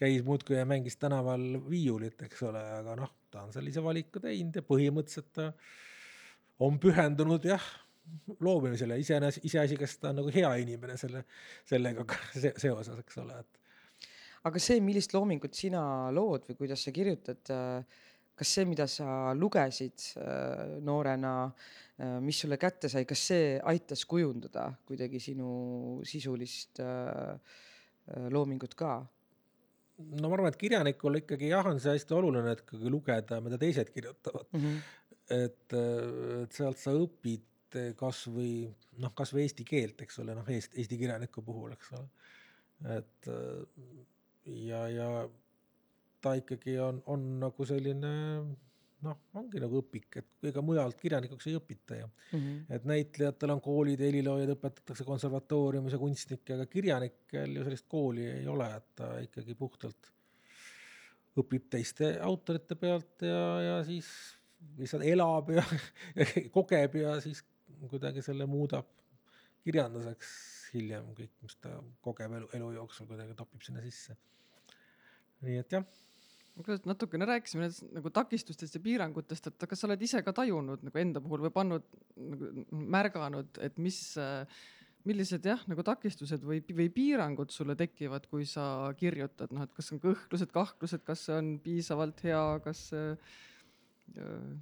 käis muudkui ja mängis tänaval viiulit, eks ole, aga noh, ta on sellise valiku teinud ja põhimõtteliselt ta on pühendunud jah, loobimisele, iseenesest, iseasi, kas ta on nagu hea inimene selle, sellega se seoses, eks ole, et. aga see, millist loomingut sina lood või kuidas sa kirjutad äh, kas see, mida sa lugesid äh, noorena, äh, mis sulle kätte sai, kas see aitas kujundada kuidagi sinu sisulist äh, loomingut ka? no ma arvan, et kirjanikul ikkagi jah, on see hästi oluline, et ikkagi lugeda, mida teised kirjutavad mm. -hmm. et, et sealt sa õpid kasvõi noh, kasvõi eesti keelt, eks ole, noh, Eesti, Eesti kirjaniku puhul, eks ole. et ja, ja ta ikkagi on, on nagu selline noh, ongi nagu õpik, et ega mujalt kirjanikuks ei õpita ju mm. -hmm. et näitlejatel on koolid, heliloojad õpetatakse konservatooriumis ja kunstnikke, aga kirjanikel ju sellist kooli ei ole, et ta ikkagi puhtalt, õpib teiste autorite pealt ja, ja siis lihtsalt elab ja, ja kogeb ja siis kuidagi selle muudab kirjanduseks hiljem kõik, mis ta kogeb elu, elu jooksul kuidagi topib sinna sisse. nii et jah kuidas natukene rääkisime nendest nagu takistustest ja piirangutest, et kas sa oled ise ka tajunud nagu enda puhul või pannud nagu märganud, et mis, millised jah, nagu takistused või, või piirangud sulle tekivad, kui sa kirjutad, noh, et kas on kõhklused, kahklused, kas see on piisavalt hea, kas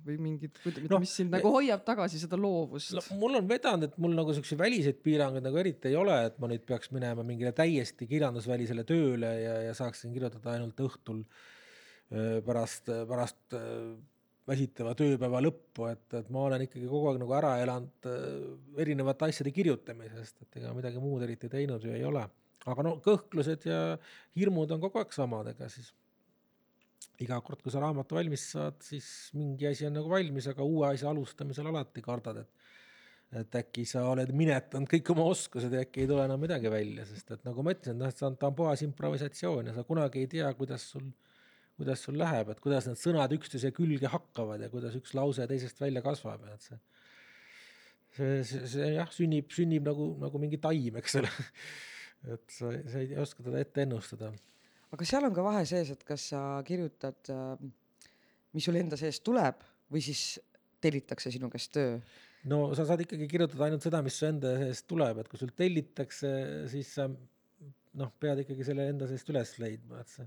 või mingid, no, mis sind nagu hoiab tagasi seda loovust no,? mul on vedanud, et mul nagu siukseid väliseid piiranguid nagu eriti ei ole, et ma nüüd peaks minema mingile täiesti kirjandusvälisele tööle ja, ja saaksin kirjutada ainult õhtul Äh, pärast, pärast äh, väsitava tööpäeva lõppu, et, et ma olen ikkagi kogu aeg nagu ära elanud äh, erinevate asjade kirjutamisest, et ega midagi muud eriti teinud ju ei ole. aga no kõhklused ja hirmud on kogu aeg samad, ega siis iga kord, kui sa raamatu valmis saad, siis mingi asi on nagu valmis, aga uue asja alustamisel alati kardad, et et äkki sa oled minetanud kõik oma oskused ja äkki ei tule enam midagi välja, sest et nagu ma ütlesin, noh, see on, ta on puhas improvisatsioon ja sa kunagi ei tea, kuidas sul äh, kuidas sul läheb, et kuidas need sõnad üksteise külge hakkavad ja kuidas üks lause teisest välja kasvab et see, see, see, see jah, sünnib, sünnib nagu, nagu mingi taim, eks ole. et sa, sa ei oska teda ette ennustada. aga seal on ka vahe sees, et kas sa kirjutad, äh, mis sul enda sees tuleb või siis tellitakse sinu käest töö? no sa saad ikkagi kirjutada ainult seda, mis su enda seest tuleb, et kui sul tellitakse, siis sa noh, pead ikkagi selle enda seest üles leidma, et see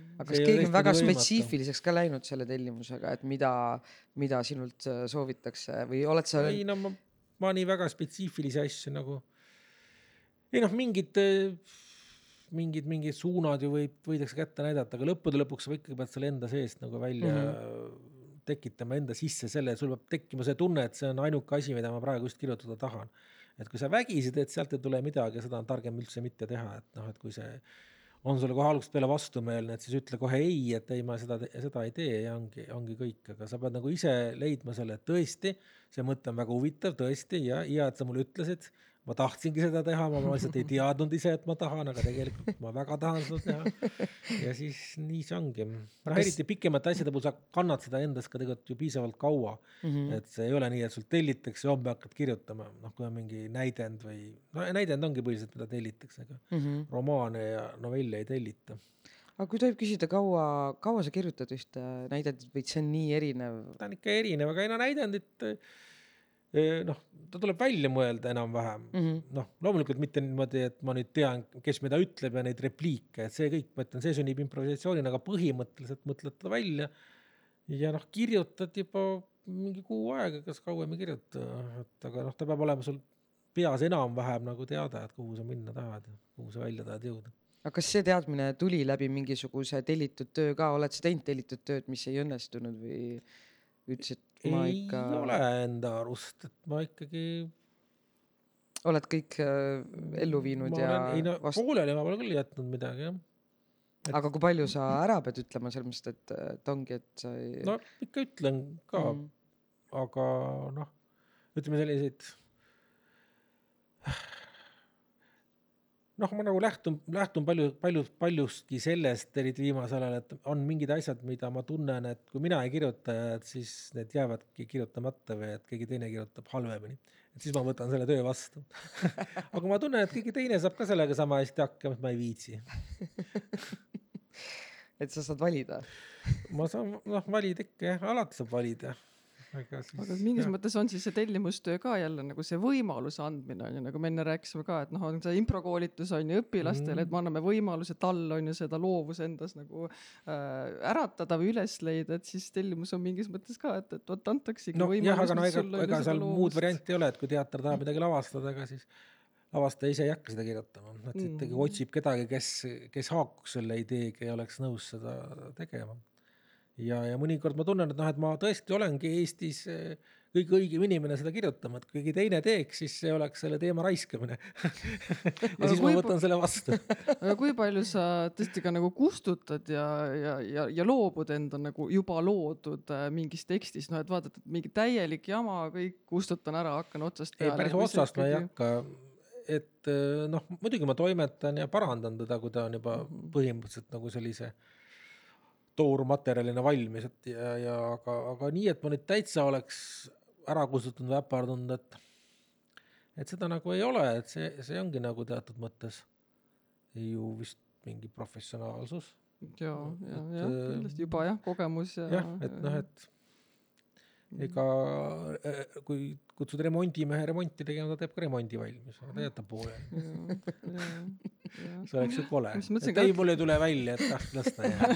aga kas keegi on väga spetsiifiliseks ka läinud selle tellimusega, et mida, mida sinult äh, soovitakse või oled sa? ei no ma, ma nii väga spetsiifilisi asju nagu, ei noh, mingid, äh, mingid, mingid suunad ju võib, võidakse kätte näidata, aga lõppude lõpuks sa ikkagi pead selle enda seest nagu välja mm -hmm. tekitama enda sisse selle, sul peab tekkima see tunne, et see on ainuke asi, mida ma praegu just kirjutada tahan. et kui sa vägisi teed, sealt ei tule midagi, seda on targem üldse mitte teha, et noh, et kui see on sulle kohe algusest peale vastumeelne, et siis ütle kohe ei, et ei, ma seda, seda ei tee ja ongi, ongi kõik, aga sa pead nagu ise leidma selle, et tõesti, see mõte on väga huvitav, tõesti ja hea, et sa mulle ütlesid ma tahtsingi seda teha, ma lihtsalt ei teadnud ise, et ma tahan, aga tegelikult ma väga tahan seda teha. ja siis nii see ongi. noh, eriti pikemate asjade puhul sa kannad seda endas ka tegelikult ju piisavalt kaua mm. -hmm. et see ei ole nii, et sul tellitakse ja homme hakkad kirjutama, noh, kui on mingi näidend või, no näidend ongi põhiliselt, mida tellitakse, aga mm -hmm. romaane ja novelle ei tellita aga kui tohib küsida, kaua, kaua sa kirjutad ühte näidendit või see on nii erinev? ta on ikka erinev, aga ei no näidendit noh, ta tuleb välja mõelda enam-vähem mm -hmm. noh, loomulikult mitte niimoodi, et ma nüüd tean, kes mida ütleb ja neid repliike, et see kõik, ma ütlen, see sünnib improvisatsioonina, aga põhimõtteliselt mõtled ta välja. ja noh, kirjutad juba mingi kuu aega, kas kauem ei kirjuta, et aga noh, ta peab olema sul peas enam-vähem nagu teada, et kuhu sa minna tahad ja kuhu sa välja tahad jõuda aga kas see teadmine tuli läbi mingisuguse tellitud töö ka, oled sa teinud tellitud tööd, mis ei õnnestunud või ütlesid, ma ei ikka. ole enda arust, et ma ikkagi. oled kõik äh, ellu viinud ma ja olen,. ei no vast... pooleli ma pole küll jätnud midagi jah et.... aga kui palju sa ära pead ütlema, mõttes, et, et ongi, et sa ei. no ikka ütlen ka mm., aga noh, ütleme selliseid noh, ma nagu lähtun, lähtun palju, palju, paljuski sellest, eriti viimasel ajal, et on mingid asjad, mida ma tunnen, et kui mina ei kirjuta, et siis need jäävadki kirjutamata või et keegi teine kirjutab halvemini. et siis ma võtan selle töö vastu aga ma tunnen, et keegi teine saab ka sellega sama hästi hakkama, et ma ei viitsi et sa saad valida? ma saan, noh, valida ikka jah, alati saab valida aga siis. aga mingis jah. mõttes on siis see tellimustöö ka jälle nagu see võimaluse andmine on ju, nagu me enne rääkisime ka, et noh, on see improkoolitus on ju õpilastele mm., et me anname võimaluse tal on ju seda loovus endas nagu äh, äratada või üles leida, et siis tellimus on mingis mõttes ka, et, et vot antaksegi no, võimalus. jah, aga no ega, ega seal loovust. muud varianti ei ole, et kui teater tahab midagi lavastada, ega siis lavastaja ise ei hakka seda kirjutama, et mm. ikkagi otsib kedagi, kes, kes haakuks selle ideega ja oleks nõus seda tegema ja, ja mõnikord ma tunnen, et noh, et ma tõesti olengi Eestis eh, kõige õigem inimene seda kirjutama, et kui keegi teine teeks, siis see oleks selle teema raiskamine. Ja siis ma võtan selle vastu. Aga kui palju sa tõesti ka nagu kustutad ja, ja, ja, ja loobud enda nagu juba loodud äh, mingist tekstist, noh et vaatad, et mingi täielik jama, kõik kustutan ära, hakkan otsast peale. ei, päris otsast ma ei hakka. Et äh, noh, muidugi ma toimetan ja parandan teda, kui ta on juba põhimõtteliselt nagu sellise toormaterjalina valmis, et ja, ja aga, aga nii, et ma nüüd täitsa oleks ära kusutanud või äpardunud, et et seda nagu ei ole, et see, see ongi nagu teatud mõttes ju vist mingi professionaalsus. ja, ja, jah, äh, kindlasti juba jah, kogemus ja. jah, et noh, et ega äh, kui kutsud remondimehe remonti tegema, ta teeb ka remondi valmis, aga ta jätab pooleli. see oleks ju kole. Et ei, mul ei tule välja, et ah, las ta jääb.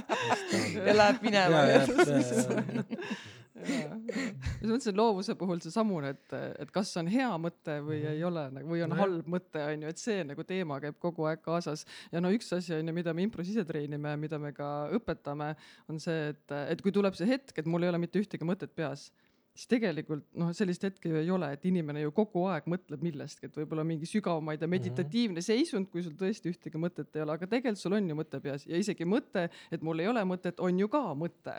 ja läheb minema. ma mõtlesin loovuse puhul seesamune, et, et kas on hea mõte või ei ole nagu või on Nojah. halb mõte on ju, et see nagu teema käib kogu aeg kaasas. Ja no üks asi on ju, mida me impros ise treenime, mida me ka õpetame, on see, et, et kui tuleb see hetk, et mul ei ole mitte ühtegi mõtet peas siis tegelikult noh, sellist hetke ju ei ole, et inimene ju kogu aeg mõtleb millestki, et võib-olla mingi sügav, ma ei tea, meditatiivne seisund, kui sul tõesti ühtegi mõtet ei ole, aga tegelikult sul on ju mõte peas. Ja isegi mõte, et mul ei ole mõtet, on ju ka mõte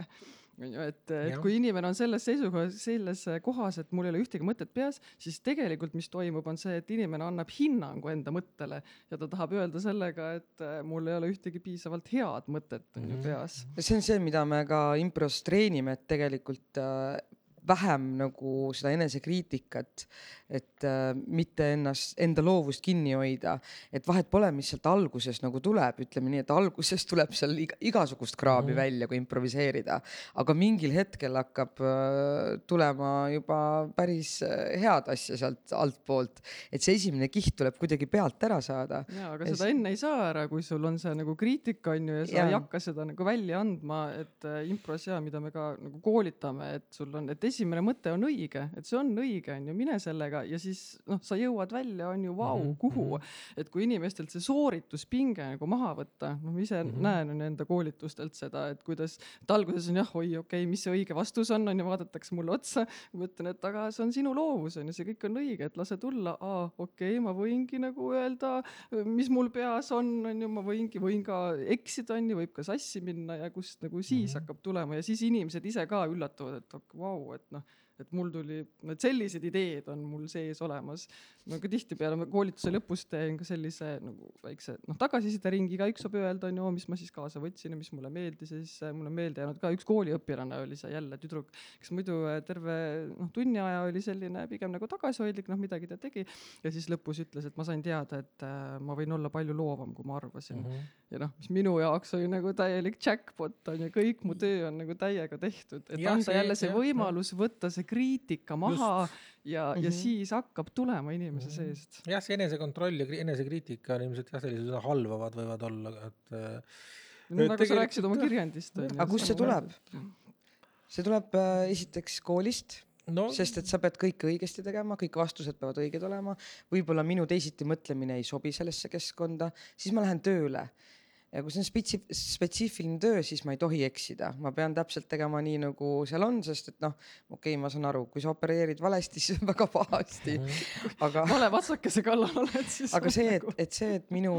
et, et kui inimene on selles seisukohas, selles kohas, et mul ei ole ühtegi mõtet peas, siis tegelikult, mis toimub, on see, et inimene annab hinnangu enda mõttele ja ta tahab öelda sellega, et äh, mul ei ole ühtegi piisavalt head mõtet on ju Mhm. peas. see on see, mida me ka impros treenime, et tegelikult äh, vähem nagu seda enesekriitikat, et äh, mitte ennast, enda loovust kinni hoida, et vahet pole, mis sealt alguses nagu tuleb, ütleme nii, et alguses tuleb seal iga, igasugust kraabi Mhm. välja, kui improviseerida, aga mingil hetkel hakkab äh, tulema juba päris äh, head asja sealt altpoolt, et see esimene kiht tuleb kuidagi pealt ära saada. ja, aga Ja seda enne ei saa ära, kui sul on see nagu kriitika on ju ja sa ja. ei hakka seda nagu välja andma, et äh, impros ja mida me ka nagu koolitame, et sul on, et esimene mõte on õige, et see on õige, on ju, mine sellega ja siis noh, sa jõuad välja, on ju, vau Mhm,, kuhu. et kui inimestelt see soorituspinge nagu maha võtta, noh, ma ise mm Mhm. -hmm. näen on ju enda koolitustelt seda, et kuidas, et alguses on jah, oi, okei okay,, mis see õige vastus on, on ju, vaadatakse mulle otsa. ma ütlen, et aga see on sinu loovus on ju, see kõik on õige, et lase tulla, aa, okei okay,, ma võingi nagu öelda, mis mul peas on, on ju, ma võingi, võin ka eksida, on ju, võib ka sassi minna ja kust nagu siis mm Mhm. -hmm. hakkab tulema ja siis inimesed ise ka üllatuvad, et vau, et noh et mul tuli, et sellised ideed on mul sees olemas. ma ka tihtipeale ma koolituse lõpus teen ka sellise nagu väikse noh, tagasisideringi, igaüks saab öelda, on ju, mis ma siis kaasa võtsin ja mis mulle meeldis ja siis äh, mulle on meelde jäänud ka üks kooliõpilane oli see jälle tüdruk, kes muidu äh, terve noh, tunni aja oli selline pigem nagu tagasihoidlik, noh midagi ta tegi ja siis lõpus ütles, et ma sain teada, et äh, ma võin olla palju loovam, kui ma arvasin mm. -hmm ja noh, mis minu jaoks oli nagu täielik jackpot on ju, kõik mu töö on nagu täiega tehtud, et Jah, anda see- jälle see võimalus võtta see kriitika maha ja, ja Mhm. siis hakkab tulema inimese Mhm. seest. jah, see enesekontroll ja kri- enesekriitika on ilmselt jah, sellised üsna halvavad võivad olla, et äh, no nagu sa tegelikult rääkisid oma kirjandist. Aga kust see tuleb? see tuleb äh, esiteks koolist, no sest et sa pead kõike õigesti tegema, kõik vastused peavad õiged olema. võib-olla minu teisiti mõtlemine ei sobi sellesse keskkonda, siis ma lähen tööle ja kui see on spetsi-, spetsiifiline töö, siis ma ei tohi eksida, ma pean täpselt tegema nii, nagu seal on, sest et noh, okei okay,, ma saan aru, kui sa opereerid valesti, siis on väga pahasti, aga vale vatsakese kallal oled siis. aga see, et, et see, et minu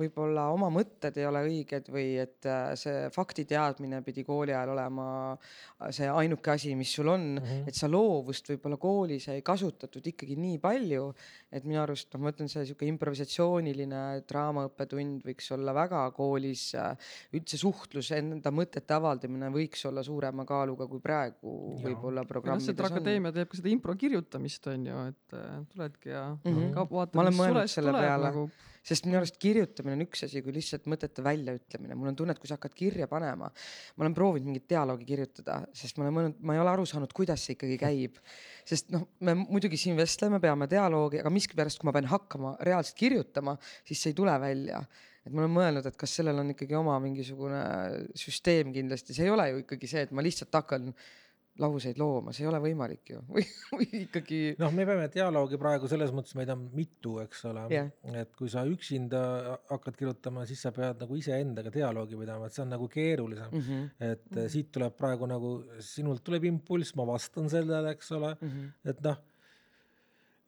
võib-olla oma mõtted ei ole õiged või et äh, see faktiteadmine pidi kooli ajal olema äh, see ainuke asi, mis sul on mm. -hmm. et sa loovust võib-olla koolis ei kasutatud ikkagi nii palju, et minu arust noh, ma ütlen, see sihuke improvisatsiooniline draamaõppetund võiks olla väga koolis, üldse suhtlus, enda mõtete avaldamine võiks olla suurema kaaluga kui praegu võib-olla noh, programmides on. Akadeemia teeb ka seda impro kirjutamist on ju, et äh, tuledki ja mm. -hmm. vaatad, Ma olen mõelnud selle tuleb peale. nagu. sest minu arust kirjutamine on üks asi, kui lihtsalt mõtete väljaütlemine, mul on tunne, et kui sa hakkad kirja panema, ma olen proovinud mingit dialoogi kirjutada, sest ma olen mõelnud, ma ei ole aru saanud, kuidas see ikkagi käib. sest noh, me muidugi siin vestleme, peame dialoogi, aga miskipärast, kui ma pean hakkama reaalselt kirjutama, siis see ei tule välja. Et ma olen mõelnud, et kas sellel on ikkagi oma mingisugune süsteem kindlasti, see ei ole ju ikkagi see, et ma lihtsalt hakkan lauseid looma, see ei ole võimalik ju või, või ikkagi noh, me peame dialoogi praegu selles mõttes, meid on mitu, eks ole Jah. et kui sa üksinda hakkad kirjutama, siis sa pead nagu iseendaga dialoogi pidama, et see on nagu keerulisem mm. -hmm, et mm. siit tuleb praegu nagu, sinult tuleb impulss, ma vastan sellele, eks ole, mm -hmm. et noh,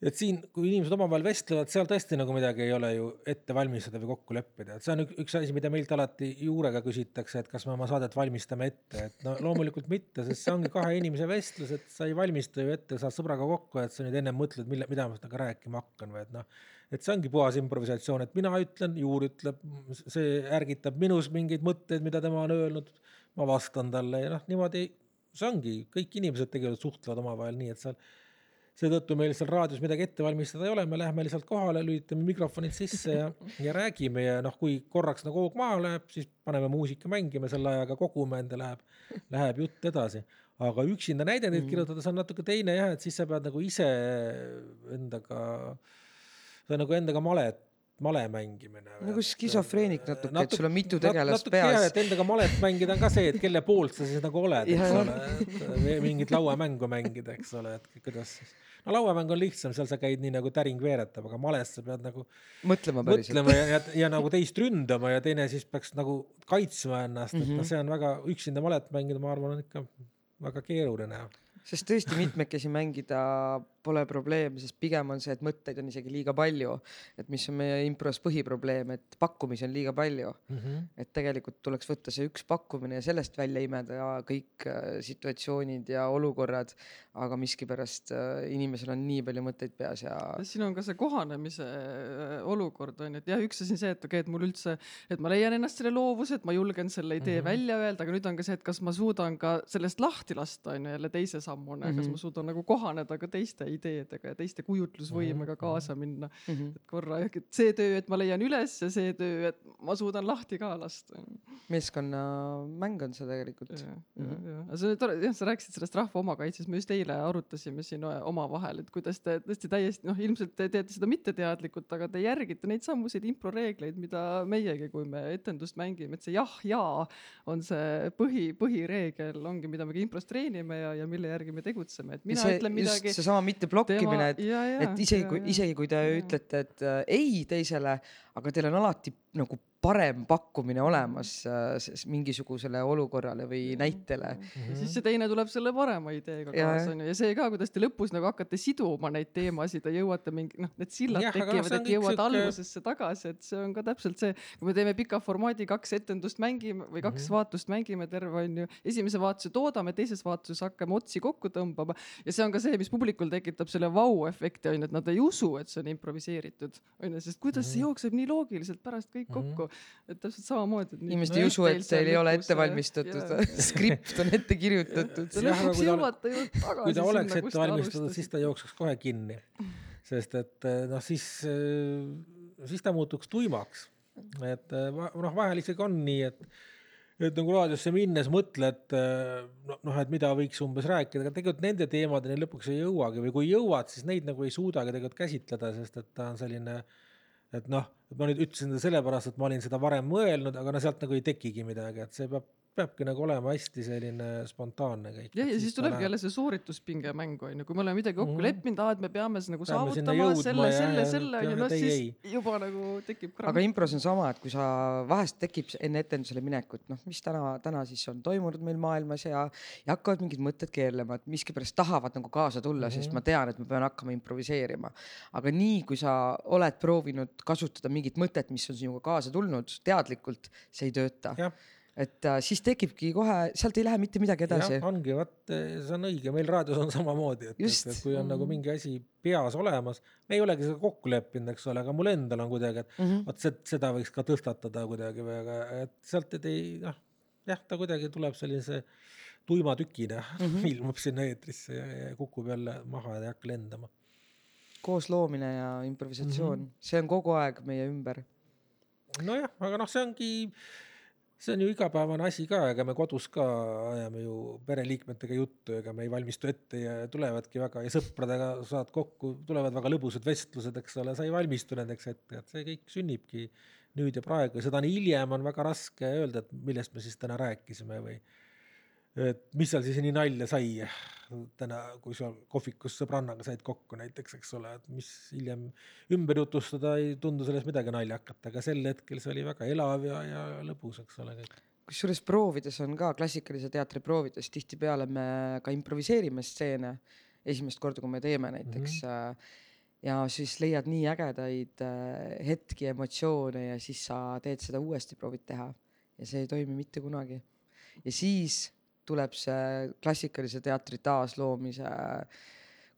et siin, kui inimesed omavahel vestlevad, seal tõesti nagu midagi ei ole ju ette valmistada või kokku leppida, et see on üks, üks asi, mida meilt alati juurega küsitakse, et kas me oma saadet valmistame ette, et no loomulikult mitte, sest see ongi kahe inimese vestlus, et sa ei valmista ju ette, saad sõbraga kokku, et sa nüüd ennem mõtled, mille, mida ma temaga rääkima hakkan või et noh, et see ongi puhas improvisatsioon, et mina ütlen, Juur ütleb, see ärgitab minus mingeid mõtteid, mida tema on öelnud, ma vastan talle ja noh, niimoodi see ongi, kõik inimesed tegelikult suhtlevad omavahel nii, et seal seetõttu meil seal raadios midagi ette valmistada ei ole, me läheme lihtsalt kohale, lülitame mikrofonid sisse ja, ja räägime ja noh, kui korraks nagu hoog maha läheb, siis paneme muusika mängima, selle ajaga kogume enda läheb, läheb jutt edasi. aga üksinda näidendeid mm. kirjutada, see on natuke teine jah, et siis sa pead nagu ise endaga, sa nagu endaga malet male mängimine. nagu skisofreenik natuke natuke, et sul on mitu tegelast peas. jah, et endaga malet mängida on ka see, et kelle poolt sa siis nagu oled, eks ole, et mingit lauamängu mängida, eks ole, et kuidas siis. no lauamäng on lihtsam, seal sa käid nii nagu täring veeretab, aga males sa pead nagu mõtlema päriselt. mõtlema ja, ja, ja nagu teist ründama ja teine siis peaks nagu kaitsma ennast, et mm -hmm. noh, see on väga, üksinda malet mängida, ma arvan, on ikka väga keeruline. sest tõesti mitmekesi mängida pole probleem, sest pigem on see, et mõtteid on isegi liiga palju. et mis on meie impros põhiprobleem, et pakkumisi on liiga palju mm. -hmm. et tegelikult tuleks võtta see üks pakkumine ja sellest välja imeda kõik äh, situatsioonid ja olukorrad. aga miskipärast äh, inimesel on nii palju mõtteid peas ja. siin on ka see kohanemise äh, olukord on ju, et jah, üks asi on see, et okei okay,, et mul üldse, et ma leian ennast selle loovuse, et ma julgen selle idee mm -hmm. välja öelda, aga nüüd on ka see, et kas ma suudan ka sellest lahti lasta on ju jälle teise sammuna mm, -hmm. kas ma suudan nagu kohaneda ka teiste ideedega ja teiste kujutlusvõimega mhm, kaasa minna mm. -hmm. et korra, et see töö, et ma leian üles ja see töö, et ma suudan lahti ka lasta. meeskonnamäng on see tegelikult. jah, jah, aga see oli tore, jah, sa rääkisid sellest rahva omakaitsest, me just eile arutasime siin omavahel, et kuidas te tõesti täiesti noh, ilmselt te teete seda mitteteadlikult, aga te järgite neid samuseid improreegleid, mida meiegi, kui me etendust mängime, et see jah, jaa on see põhi, põhireegel ongi, mida me ka impros treenime ja, ja mille järgi me tegutseme, et mina see, ütlen midagi. seesama mitte blokkimine, et, et isegi kui, isegi kui te ütlete, et äh, ei teisele, aga teil on alati nagu parem pakkumine olemas äh, mingisugusele olukorrale või näitele mm. -hmm. siis see teine tuleb selle parema ideega kaasa onju ja see ka, kuidas te lõpus nagu hakkate siduma neid teemasid ja jõuate mingi noh, need sillad ja, tekivad, et jõuad siuke... algusesse tagasi, et see on ka täpselt see, kui me teeme pika formaadi kaks etendust mängime või kaks mm -hmm. vaatust mängime terve onju, esimese vaatuse toodame, teises vaatuses hakkame otsi kokku tõmbama ja see on ka see, mis publikul tekitab selle vau-efekti onju, et nad ei usu, et see on improviseeritud onju, sest kuidas mm -hmm. see mhm. jookseb nii loogiliselt pärast kõik mm -hmm. kokku et täpselt samamoodi. inimesed ei usu, et teil ei ole ette valmistatud, skript on ette kirjutatud. ta lõpuks jõuate ju tagasi. kui ta oleks ette valmistatud, siis ta jookseks kohe kinni. sest et eh, noh, siis, eh, siis ta muutuks tuimaks. et eh, noh, vahel isegi on nii, et et nagu raadiosse minnes mõtled noh, et mida võiks umbes rääkida, aga tegelikult nende teemadeni lõpuks ei jõuagi või kui jõuad, siis neid nagu ei suudagi tegelikult käsitleda, sest et ta on selline et noh, ma nüüd ütlesin seda sellepärast, et ma olin seda varem mõelnud, aga no sealt nagu ei tekigi midagi, et see peab peabki nagu olema hästi selline spontaanne kõik. jah, ja siis tulebki jälle see soorituspinge mäng on ju, kui me oleme midagi kokku mm -hmm. leppinud, aa, et me peame siis nagu peame saavutama selle, selle, selle on ju, noh siis ei. juba nagu tekib. aga impros on sama, et kui sa vahest tekib enne etendusele minekut, noh, mis täna, täna siis on toimunud meil maailmas ja, ja hakkavad mingid mõtted keerlema, et miskipärast tahavad nagu kaasa tulla mm, -hmm. sest ma tean, et ma pean hakkama improviseerima. aga nii, kui sa oled proovinud kasutada mingit mõtet, mis on sinuga kaasa tulnud teadlikult, see ei tööta et äh, siis tekibki kohe, sealt ei lähe mitte midagi edasi. ongi, vot see on õige, meil raadios on samamoodi, et, et, kui on mm -hmm. nagu mingi asi peas olemas, me ei olegi seda kokku leppinud, eks ole, aga mul endal on kuidagi, et mm -hmm. vot seda võiks ka tõstatada kuidagi või, aga et sealt et ei noh, jah, ta kuidagi tuleb sellise tuima tükina mm, -hmm. ilmub sinna eetrisse ja, ja kukub jälle maha ja ei hakka lendama. koosloomine ja improvisatsioon mm, -hmm. see on kogu aeg meie ümber. nojah, aga noh, see ongi see on ju igapäevane asi ka, ega me kodus ka ajame ju pereliikmetega juttu, ega me ei valmistu ette ja tulevadki väga ja sõpradega saad kokku, tulevad väga lõbusad vestlused, eks ole, sa ei valmistu nendeks ette, et see kõik sünnibki nüüd ja praegu. Ja seda nii hiljem on väga raske öelda, et millest me siis täna rääkisime või et mis seal siis nii nalja sai täna, kui sa kohvikus sõbrannaga said kokku näiteks, eks ole, et mis hiljem ümber jutustada ei tundu selles midagi naljakat, aga sel hetkel see oli väga elav ja, ja lõbus, eks ole kõik kusjuures proovides on ka klassikalise teatri proovides tihtipeale me ka improviseerime stseene esimest korda, kui me teeme näiteks mm. -hmm ja siis leiad nii ägedaid äh, hetki, emotsioone ja siis sa teed seda uuesti, proovid teha ja see ei toimi mitte kunagi. ja siis tuleb see klassikalise teatri taasloomise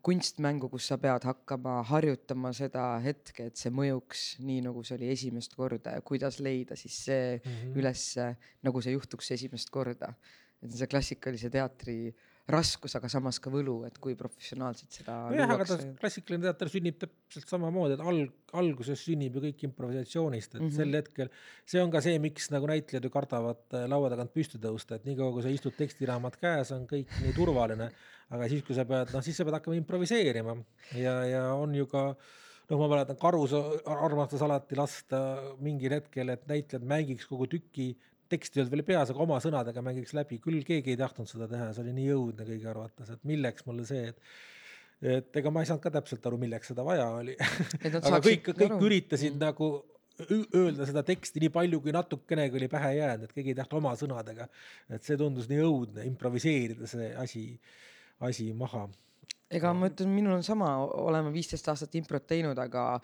kunstmängu, kus sa pead hakkama harjutama seda hetke, et see mõjuks nii, nagu see oli esimest korda ja kuidas leida siis see mm -hmm. ülesse, nagu see juhtuks esimest korda. et see klassikalise teatri äh, raskus, aga samas ka võlu, et kui professionaalselt seda nojah, aga ta klassikaline teater sünnib täpselt samamoodi, et alg-, alguses sünnib ju kõik improvisatsioonist, et mm -hmm. sel hetkel, see on ka see, miks nagu näitlejad ju kardavad äh, laua tagant püsti tõusta, et niikaua, kui sa istud tekstiraamat käes, on kõik nii turvaline, aga siis, kui sa pead, noh, siis sa pead hakkama improviseerima ja, ja on ju ka noh, ma mäletan, Karus armastas alati lasta mingil hetkel, et näitlejad mängiks kogu tüki tekst ei olnud veel peas, aga oma sõnadega mängiks läbi, küll keegi ei tahtnud seda teha, see oli nii õudne kõigi arvates, et milleks mulle see, et et ega ma ei saanud ka täpselt aru, milleks seda vaja oli aga kõik, kõik aru. üritasid mm. nagu öelda seda teksti nii palju, kui natukenegi oli pähe jäänud, et keegi ei tahtnud oma sõnadega. et see tundus nii õudne, improviseerida see asi, asi maha ega ma ütlen, minul on sama, oleme viisteist aastat improt teinud, aga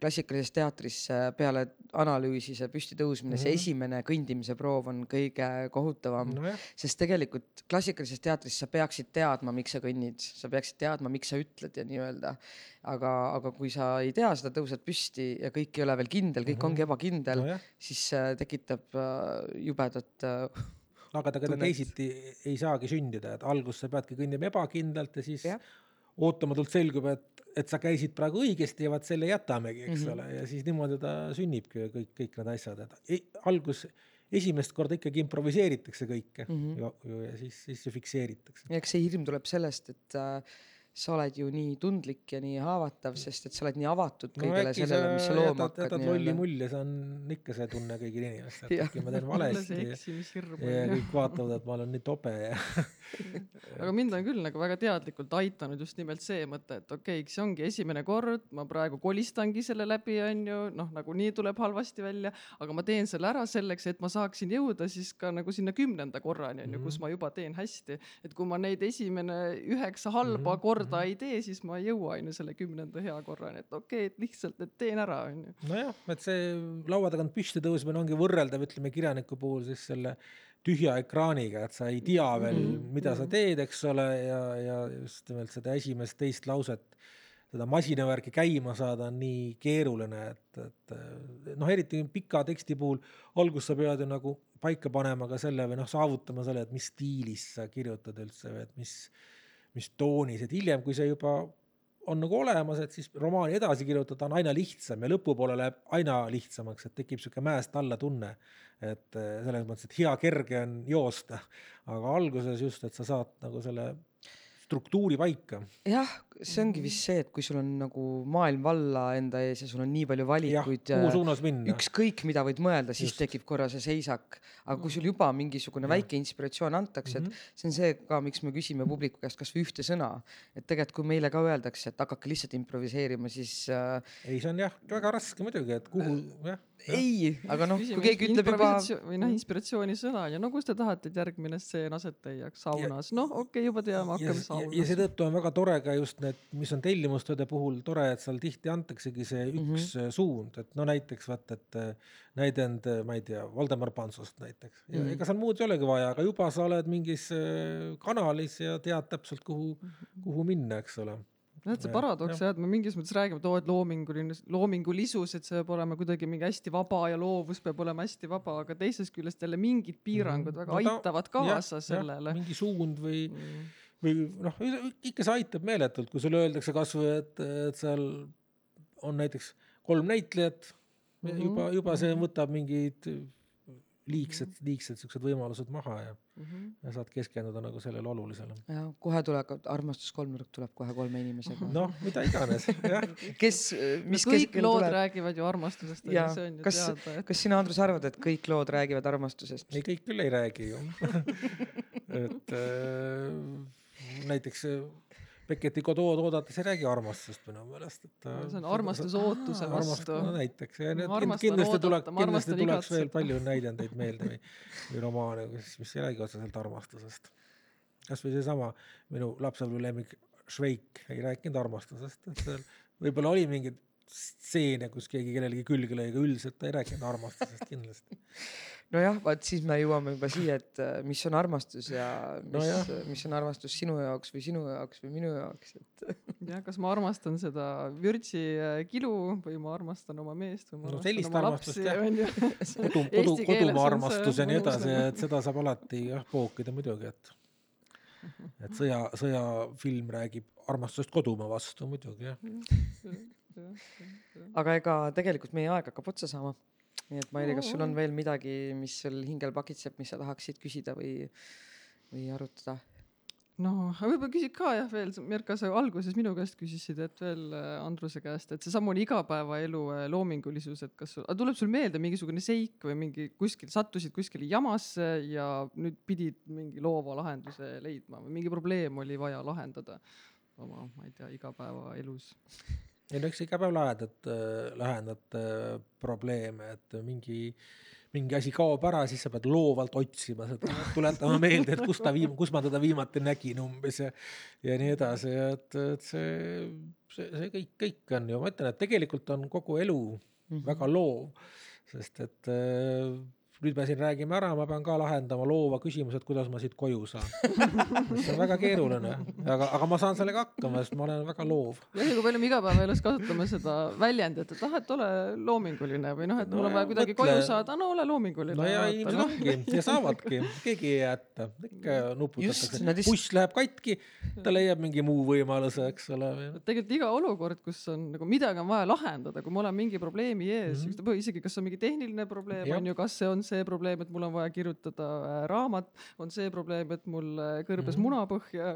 klassikalises teatris peale analüüsi see püstitõusmine mm, -hmm. see mhm. esimene kõndimise proov on kõige kohutavam no, sest tegelikult klassikalises teatris sa peaksid teadma, miks sa kõnnid, sa peaksid teadma, miks sa ütled ja nii-öelda. aga, aga kui sa ei tea seda, tõused püsti ja kõik ei ole veel kindel, kõik mm -hmm. ongi ebakindel no, siis äh, tekitab äh, jubedat äh, aga ta teisiti ei saagi sündida, et alguses sa peadki kõndima ebakindlalt ja siis ja ootamatult selgub, et, et sa käisid praegu õigesti ja vaat selle jätamegi, eks mm -hmm. ole, ja siis niimoodi ta sünnibki kõik, kõik need asjad, et e, algus, esimest korda ikkagi improviseeritakse kõike mm -hmm. ju, ju ja siis, siis see fikseeritakse. eks see hirm tuleb sellest, et äh, sa oled ju nii tundlik ja nii haavatav, sest et sa oled nii avatud kõigele no, sellele, mis sa looma hakkad. jätad lolli mulje, see on ikka see tunne kõigil inimestel, et äkki ma teen valesti ja, ja kõik vaatavad, et ma olen nii tobe ja aga mind on küll nagu väga teadlikult aidanud just nimelt see mõte, et okei okay,, see ongi esimene kord, ma praegu kolistangi selle läbi, onju, noh, nagunii tuleb halvasti välja, aga ma teen selle ära selleks, et ma saaksin jõuda siis ka nagu sinna kümnenda korrani, onju, kus mhm. ma juba teen hästi. et kui ma neid esimene üheksa halba mm -hmm. korda korda ei tee, siis ma ei jõua onju selle kümnenda hea korrani, et okei okay,, et lihtsalt, et teen ära onju. nojah, et see laua tagant püsti tõusmine ongi võrreldav, ütleme kirjaniku puhul siis selle tühja ekraaniga, et sa ei tea veel mm, -hmm. mida sa teed, eks ole, ja, ja just nimelt seda esimest-teist lauset, seda masinavärki käima saada on nii keeruline, et, et noh, eriti pika teksti puhul alguses sa pead ju nagu paika panema ka selle või noh, saavutama selle, et mis stiilis sa kirjutad üldse või et mis mis toonis, et hiljem, kui see juba on nagu olemas, et siis romaani edasi kirjutada on aina lihtsam ja lõpupoole läheb aina lihtsamaks, et tekib sihuke mäest alla tunne. et eh, selles mõttes, et hea kerge on joosta, aga alguses just, et sa saad nagu selle struktuuri paika. jah, see ongi vist see, et kui sul on nagu maailm valla enda ees ja sul on nii palju valikuid ja, ja ükskõik, mida võid mõelda, siis Just. tekib korra see seisak. aga kui sul juba mingisugune ja. väike inspiratsioon antakse, et mm -hmm. see on see ka, miks me küsime publiku käest kasvõi ühte sõna, et tegelikult kui meile ka öeldakse, et hakake lihtsalt improviseerima, siis äh.... ei, see on jah, väga raske muidugi, et kuhu jah ei, aga noh, kui keegi ütleb juba. või noh, inspiratsioonisõna ja no kus te tahate, et järgmine stseen aset leiaks saunas, noh, okei okay,, juba teame, hakkame saunas. ja seetõttu on väga tore ka just need, mis on tellimustööde puhul tore, et seal tihti antaksegi see üks mm -hmm. suund, et no näiteks vaata, et äh, näidend, äh, ma ei tea, Valdemar Pansost näiteks ja mm -hmm. ega seal muud ei olegi vaja, aga juba sa oled mingis kanalis ja tead täpselt, kuhu, kuhu minna, eks ole et see paradoks jah, et me mingis mõttes räägime, et oo, et loominguline, loomingulisus, et see peab olema kuidagi mingi hästi vaba ja loovus peab olema hästi vaba, aga teisest küljest jälle mingid piirangud mm. väga no, ta, aitavad kaasa jah, sellele. mingi suund või mm., või noh, ikka see aitab meeletult, kui sulle öeldakse kasvõi, et, et seal on näiteks kolm näitlejat mm, -hmm. juba, juba see mhm. võtab mingeid liigsed, liigsed siuksed võimalused maha ja mm, -hmm. ja saad keskenduda nagu sellele olulisele. ja kohe tuleb armastuskolmnurk tuleb kohe kolme inimesega. noh, mida iganes, jah. kes, mis no, kõik lood tuleb? räägivad ju armastusest, see on ju kas, kas sina, Andrus, arvad, et kõik lood räägivad armastusest? ei, kõik küll ei räägi ju et äh, näiteks Becketi Godot oodates ei räägi armastusest minu meelest, et. see on armastus ootuse vastu. no näiteks ja need kindlasti tuleb, kindlasti tuleks veel palju näidendeid meelde või, või romaane, mis, mis ei räägi otseselt armastusest. kasvõi seesama minu lapsepõlve lemmik Šveik ei rääkinud armastusest, et seal võib-olla oli mingeid stseene, kus keegi kellelegi külge lõi, aga üldiselt ta ei rääkinud armastusest kindlasti. Nojah, vaat siis me jõuame juba siia, et äh, mis on armastus ja mis No no, mis on armastus sinu jaoks või sinu jaoks või minu jaoks, et jah, kas ma armastan seda vürtsi äh, kilu või ma armastan oma meest või ma No armastan sellist oma armastust lapsi onju. kodu, kodu, kodumaa armastus ja nii edasi, et seda saab alati jah pookida muidugi, et et sõja, sõjafilm räägib armastusest kodumaa vastu muidugi jah. aga ega tegelikult meie aeg hakkab otsa saama. Nii et Mairi, kas sul on veel midagi, mis sul hingel pakitseb, mis sa tahaksid küsida või, või arutada? no võib-olla küsid ka jah veel, Merka, sa alguses minu käest küsisid, et veel äh, Andruse käest, et seesamune igapäevaelu äh, loomingulisus, et kas sul, tuleb sul meelde mingisugune seik või mingi kuskil sattusid kuskile jamasse ja nüüd pidid mingi loova lahenduse leidma või mingi probleem oli vaja lahendada oma, ma ei tea, igapäevaelus. Ei no eks iga päev lahendad, lahendad probleeme, et mingi, mingi asi kaob ära, siis sa pead loovalt otsima seda, tuletama meelde, et kus ta viim-, kus ma teda viimati nägin umbes ja ja nii edasi, et, et see, see, see kõik, kõik on ju, ma ütlen, et tegelikult on kogu elu väga loov, sest et äh, nüüd me siin räägime ära, ma pean ka lahendama loova küsimuse, et kuidas ma siit koju saan. see on väga keeruline, aga, aga ma saan sellega hakkama, sest ma olen väga loov. jah, ja kui palju me igapäevaelus kasutame seda väljendit, et ah, et ole loominguline või noh, et mul on vaja ja kuidagi mõtle- koju saada, no ole loominguline. no ja inimesed ongi ja saavadki, keegi ei jäta, ikka nuputatakse buss läheb katki, ta leiab mingi muu võimaluse, eks ole. tegelikult iga olukord, kus on nagu midagi on vaja lahendada, kui ma olen mingi probleemi ees mm, -hmm. isegi kas see on mingi tehniline probleem on ju, kas see on see probleem, et mul on vaja kirjutada äh, raamat, on see probleem, et mul äh, kõrbes mm -hmm. muna põhja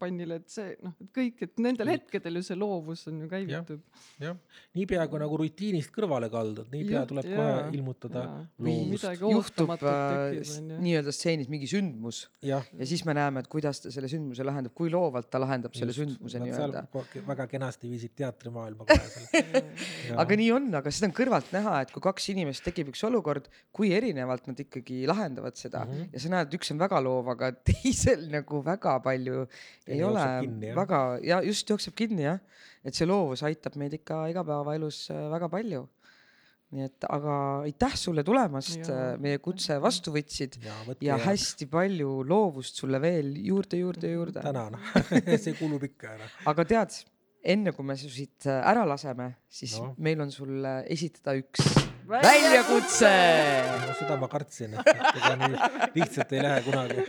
pannile, et see noh, et kõik, et nendel hetkedel ju see loovus on ju käivitub. jah, niipea kui nagu rutiinist kõrvale kaldud, niipea Just, tuleb jaa. kohe ilmutada loovust. äh, nii-öelda stseenis mingi sündmus jah, ja siis me näeme, et kuidas ta selle sündmuse lahendab, kui loovalt ta lahendab selle sündmuse nii-öelda. väga kenasti viisid teatrimaailma kohe selle. aga nii on, aga seda on kõrvalt näha, et kui kaks inimest tekib üks olukord, kui erinevalt nad ikkagi lahendavad seda mm Mhm. -hmm. ja sa näed, üks on väga loov, aga teisel nagu väga palju Teine ei ole kinni, jah. väga ja just jookseb kinni jah, et see loovus aitab meid ikka igapäevaelus äh, väga palju. nii et, aga aitäh sulle tulemast, Jaa, meie kutse vastu võtsid ja ja hästi palju loovust sulle veel juurde, juurde, juurde. tänan, see kulub ikka ära. aga tead, enne kui me su siit äh, ära laseme, siis no. meil on sulle esitada üks väljakutse. no seda ma kartsin, et ega nii lihtsalt ei lähe kunagi.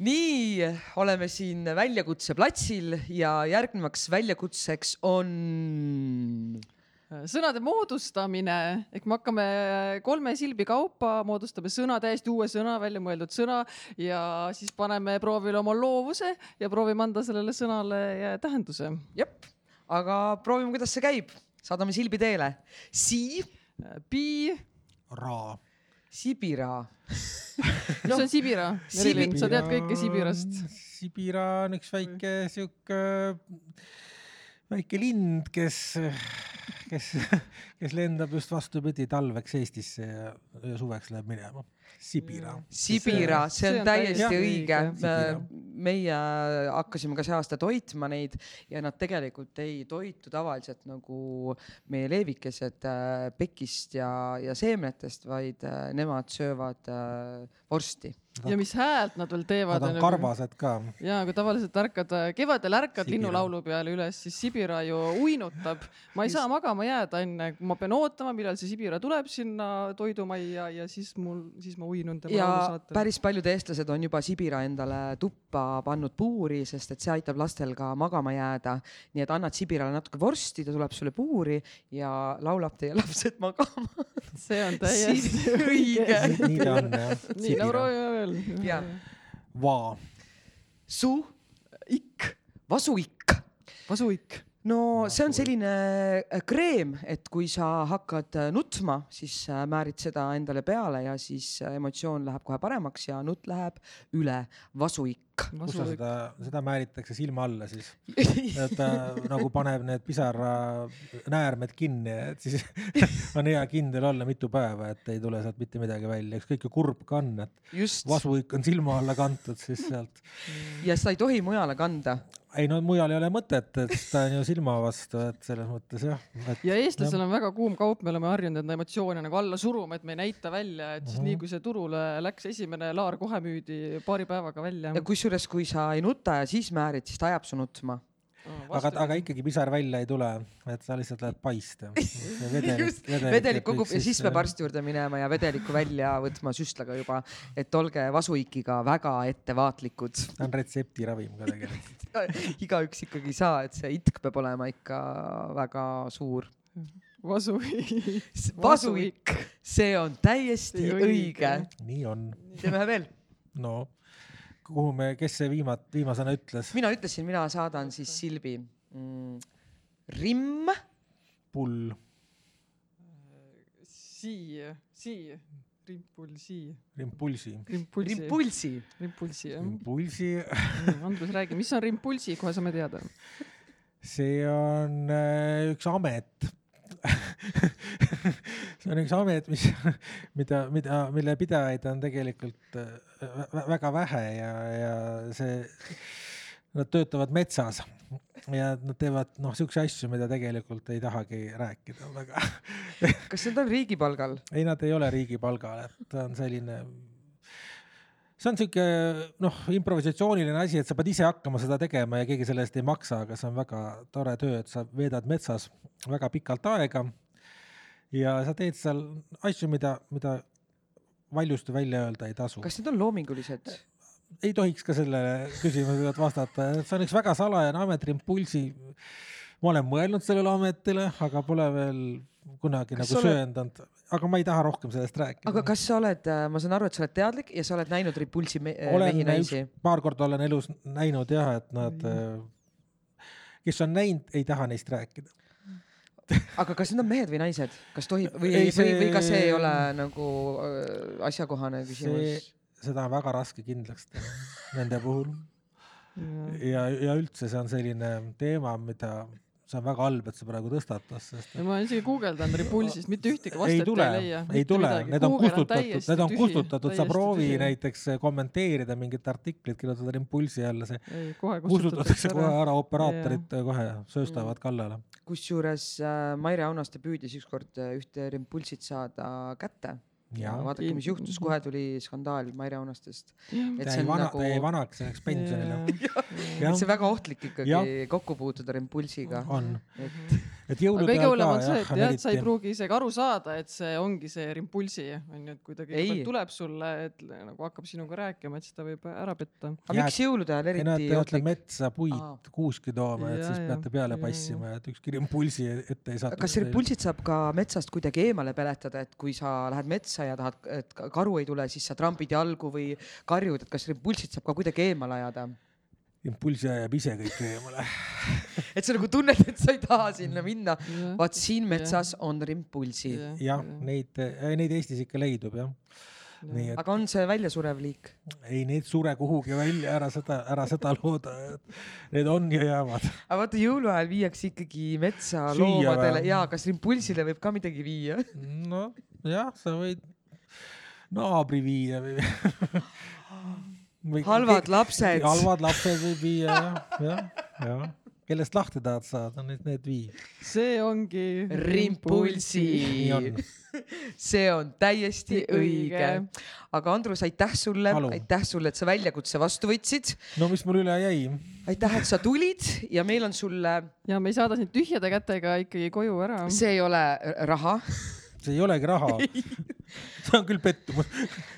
nii, oleme siin väljakutse platsil ja järgnevaks väljakutseks on sõnade moodustamine ehk me hakkame kolme silbi kaupa, moodustame sõna, täiesti uue sõna, väljamõeldud sõna ja siis paneme proovile oma loovuse ja proovime anda sellele sõnale tähenduse. jep, aga proovime, kuidas see käib. saadame silbi teele. Si, Pi, Ra. Sibira. mis on Sibira? Merilin, sa tead kõike Sibirast. Sibira on üks väike sihuke, väike lind, kes, kes, kes lendab just vastupidi talveks Eestisse ja, ja suveks läheb minema. Sibira. Sibira, see on täiesti täiesti õige. meie hakkasime ka see aasta toitma neid ja nad tegelikult ei toitu tavaliselt nagu meie leevikesed äh, pekist ja, ja seemnetest, vaid äh, nemad söövad äh, vorsti. Ja mis häält nad veel teevad. Nad on karvased ka. ja kui tavaliselt ärkad, kevadel ärkad Sibira. linnulaulu peale üles, siis Sibira ju uinutab. ma ei saa magama jääda enne, ma pean ootama, millal see Sibira tuleb sinna toidumajja ja siis mul, siis ma uinun tema ja laulu saatel. päris paljud eestlased on juba Sibira endale tuppa pannud puuri, sest et see aitab lastel ka magama jääda. nii et annad Sibirale natuke vorsti, ta tuleb sulle puuri ja laulab teie lapsed magama. see on täiesti õige. nii ta on jah. nii, no veel. Jaa. Va. su, ikk, vasuikk. vasuikk. no see on selline äh, kreem, et kui sa hakkad äh, nutma, siis äh, määrid seda endale peale ja siis emotsioon läheb kohe paremaks ja nutt läheb üle. vasuikk. Kus sa seda, seda määritakse silma alla siis? et ta nagu paneb need pisaranäärmed kinni, et siis on hea kindel olla mitu päeva, et ei tule sealt mitte midagi välja, ükskõik kui kurb ka on, et just, vasuik on silma alla kantud, siis sealt ja seda ei tohi mujale kanda. ei no mujal ei ole mõtet, et ta on ju silma vastu, et selles mõttes jah, et ja eestlasel on väga kuum kaup, me oleme harjunud enda emotsioone nagu alla suruma, et me ei näita välja, et siis Mhm. nii kui see turule läks, esimene laar kohe müüdi paari päevaga välja ja. kusjuures, kui sa ei nuta ja siis määrid, siis ta ajab su nutma. aga, aga ikkagi pisar välja ei tule, et sa lihtsalt lähed paista. just, vedelik kogub ja siis peab arsti juurde minema ja vedelikku välja võtma süstlaga juba, et olge vasuikiga väga ettevaatlikud. ta on retseptiravim ka tegelikult. igaüks ikkagi ei saa, et see itk peab olema ikka väga suur. vasu. vasuik, see on täiesti Õige. õige. nii on. teeme ühe veel. no kuhu me, kes see viimat-, viimasena ütles? mina ütlesin, mina saadan siis Silvi mm,. rimm, pull, sii, sii, rimpulsi, rimpulsi, rimpulsi, rimpulsi. rimpulsi jah. rimpulsi, Andrus, räägi, mis on rimpulsi, kohe saame teada. see on äh, üks amet. see on üks amet, mis, mida, mida, mille pidajaid on tegelikult äh, vä- väga vähe ja, ja see, nad töötavad metsas ja nad teevad noh, siukseid asju, mida tegelikult ei tahagi rääkida väga. kas need on riigi palgal? ei, nad ei ole riigi palgal, et ta on selline, see on sihuke noh, improvisatsiooniline asi, et sa pead ise hakkama seda tegema ja keegi selle eest ei maksa, aga see on väga tore töö, et sa veedad metsas väga pikalt aega ja sa teed seal asju, mida, mida valjusti välja öelda ei tasu. kas need on loomingulised? ei tohiks ka sellele küsimusele vastata, see on üks väga salajane amet, Rimpulsi. ma olen mõelnud sellele ametile, aga pole veel kunagi Kas nagu oled- söandanud, aga ma ei taha rohkem sellest rääkida. aga kas sa oled, ma saan aru, et sa oled teadlik ja sa oled näinud Repulsi me olen mehi, naisi? paar korda olen elus näinud jah, et nad, kes on näinud, ei taha neist rääkida. Aga kas need on mehed või naised, kas tohib või, Ei, või, või, või ka see ei see- ole nagu äh, asjakohane küsimus? seda on väga raske kindlaks teha nende puhul. Ja, ja üldse see on selline teema, mida, see on väga halb, et see praegu tõstatas, sest ja ma olen isegi guugeldanud Repulsist, mitte ühtegi ei vastet tule ei leia., ei tule, need on kustutatud, need on kustutatud, sa proovi neid. näiteks kommenteerida mingit artiklit, kirjutada Impulsi alla, see ei, kohe kustutatakse kohe ära. operaatorid kohe sööstavad kallale. kusjuures äh, Maire Aunaste püüdis ükskord äh, ühte Repulsit saada kätte ja ja vaadake, mis juhtus, kohe tuli skandaal Maire Aunastest. ta see jäi on vana, nagu ta jäi vanaks, läks pensionile. see, väga ohtlik ikkagi Jah. kokku puutuda Repulsiga. on, et et jõulude kõige ajal hullem ka on see, et jah, et sa ei pruugi isegi aru saada, et see ongi see Rimpulsi onju, et kui ta kõigepealt tuleb sulle, et nagu hakkab sinuga rääkima, et siis ta võib ära petta. aga Jaa, miks jõulude ajal eriti te olete ohtlik? metsa puid kuuski tooma, et Ja, siis ja. peate peale Ja, passima, et ükski impulsi ette ei satu. kas repulsid saab ka metsast kuidagi eemale peletada, et kui sa lähed metsa ja tahad, et ka- karu ei tule, siis sa trambid jalgu või karjud, et kas repulsid saab ka kuidagi eemale ajada? impulsi ajab ise kõik eemale. et sa nagu tunned, et sa ei taha sinna minna. vaat siin metsas on rimpulsi. jah, neid, neid Eestis ikka leidub jah. nii et aga on see väljasurev liik? ei, need sure kuhugi välja, ära seda, ära seda looda, et need on ja jäävad. aga vaata jõuluajal viiakse ikkagi metsa Süüa loomadele või? ja kas rimpulsile võib ka midagi viia? noh, jah, sa võid naabri viia või. või halvad lapsed. halvad lapsed võib viia jah, jah, jah. kellest lahti tahad saada, need, need vii. see ongi rimpulsi see on täiesti õige aga Andrus, aitäh sulle, aitäh sulle, et sa väljakutse vastu võtsid. no mis mul üle jäi? aitäh, et sa tulid ja meil on sulle, ja me ei saada sind tühjade kätega ikkagi koju ära. see ei ole raha, see ei olegi raha. see on küll pettumus.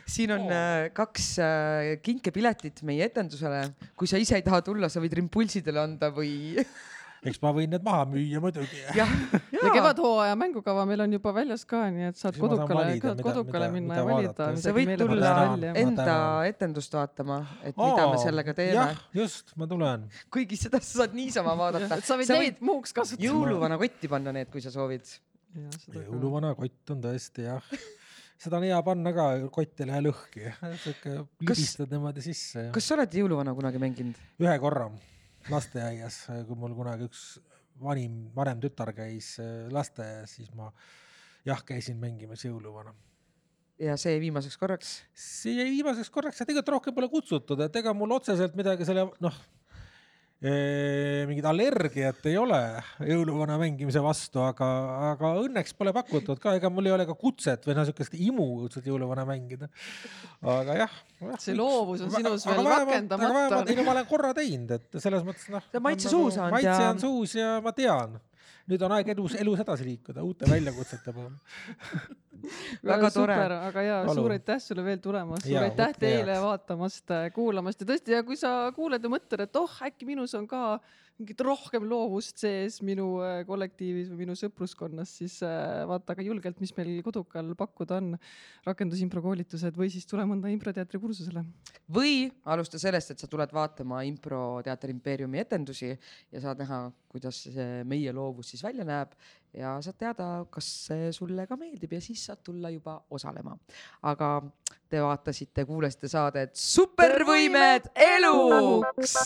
siin on äh, kaks äh, kinkepiletit meie etendusele. kui sa ise ei taha tulla, sa võid rimpulsidele anda või eks ma võin need maha müüa muidugi. ja jaa. kevadhooaja mängukava meil on juba väljas ka, nii et saad Siis kodukale kodukale mida- minna mida ja valida sa võid tulla tänan. enda etendust vaatama, et mida me sellega teeme jah,, just, ma tulen. kuigi seda sa saad niisama vaadata. et sa võid neid muuks kasutada. jõuluvana kotti panna need, kui sa soovid. Jõuluvana kott on tõesti jah. seda on hea panna ka, kott ei lähe lõhki. sihuke libistad niimoodi sisse. kas sa oled jõuluvana kunagi mänginud? ühe korra lasteaias, kui mul kunagi üks vanim, vanem tütar käis äh, lasteaias, siis ma jah, käisin mängimas jõuluvana. ja see viimaseks korraks? see jäi viimaseks korraks ja tegelikult rohkem pole kutsutud, et ega mul otseselt midagi selle noh, mingit allergiat ei ole jõuluvana mängimise vastu, aga, aga õnneks pole pakutud ka, ega mul ei ole ka kutset või noh, sihukest imu õudselt jõuluvana mängida. aga jah, jah. see loovus on sinus veel rakendamata. vähemalt, ei no ma olen korra teinud, et selles mõttes noh. maitse suus on. maitse on suus ja ma tean nüüd on aeg elus, elus edasi liikuda uute väljakutsete poole väga tore, aga ja suur aitäh sulle veel tulemast, suur aitäh teile vaatamast, kuulamast. Ja tõesti, ja kui sa kuuled ja mõtled, et oh, äkki minus on ka mingit rohkem loovust sees minu äh, kollektiivis või minu sõpruskonnas, siis äh, vaata ka julgelt, mis meil Kodukal pakkuda on. rakendusimpro koolitused või siis tule mõnda improteatri kursusele. või alusta sellest, et sa tuled vaatama improteater impeeriumi etendusi ja saad näha, kuidas meie loovus siis välja näeb ja saad teada, kas see sulle ka meeldib ja siis saad tulla juba osalema. aga te vaatasite, kuulasite saadet Supervõimed eluks.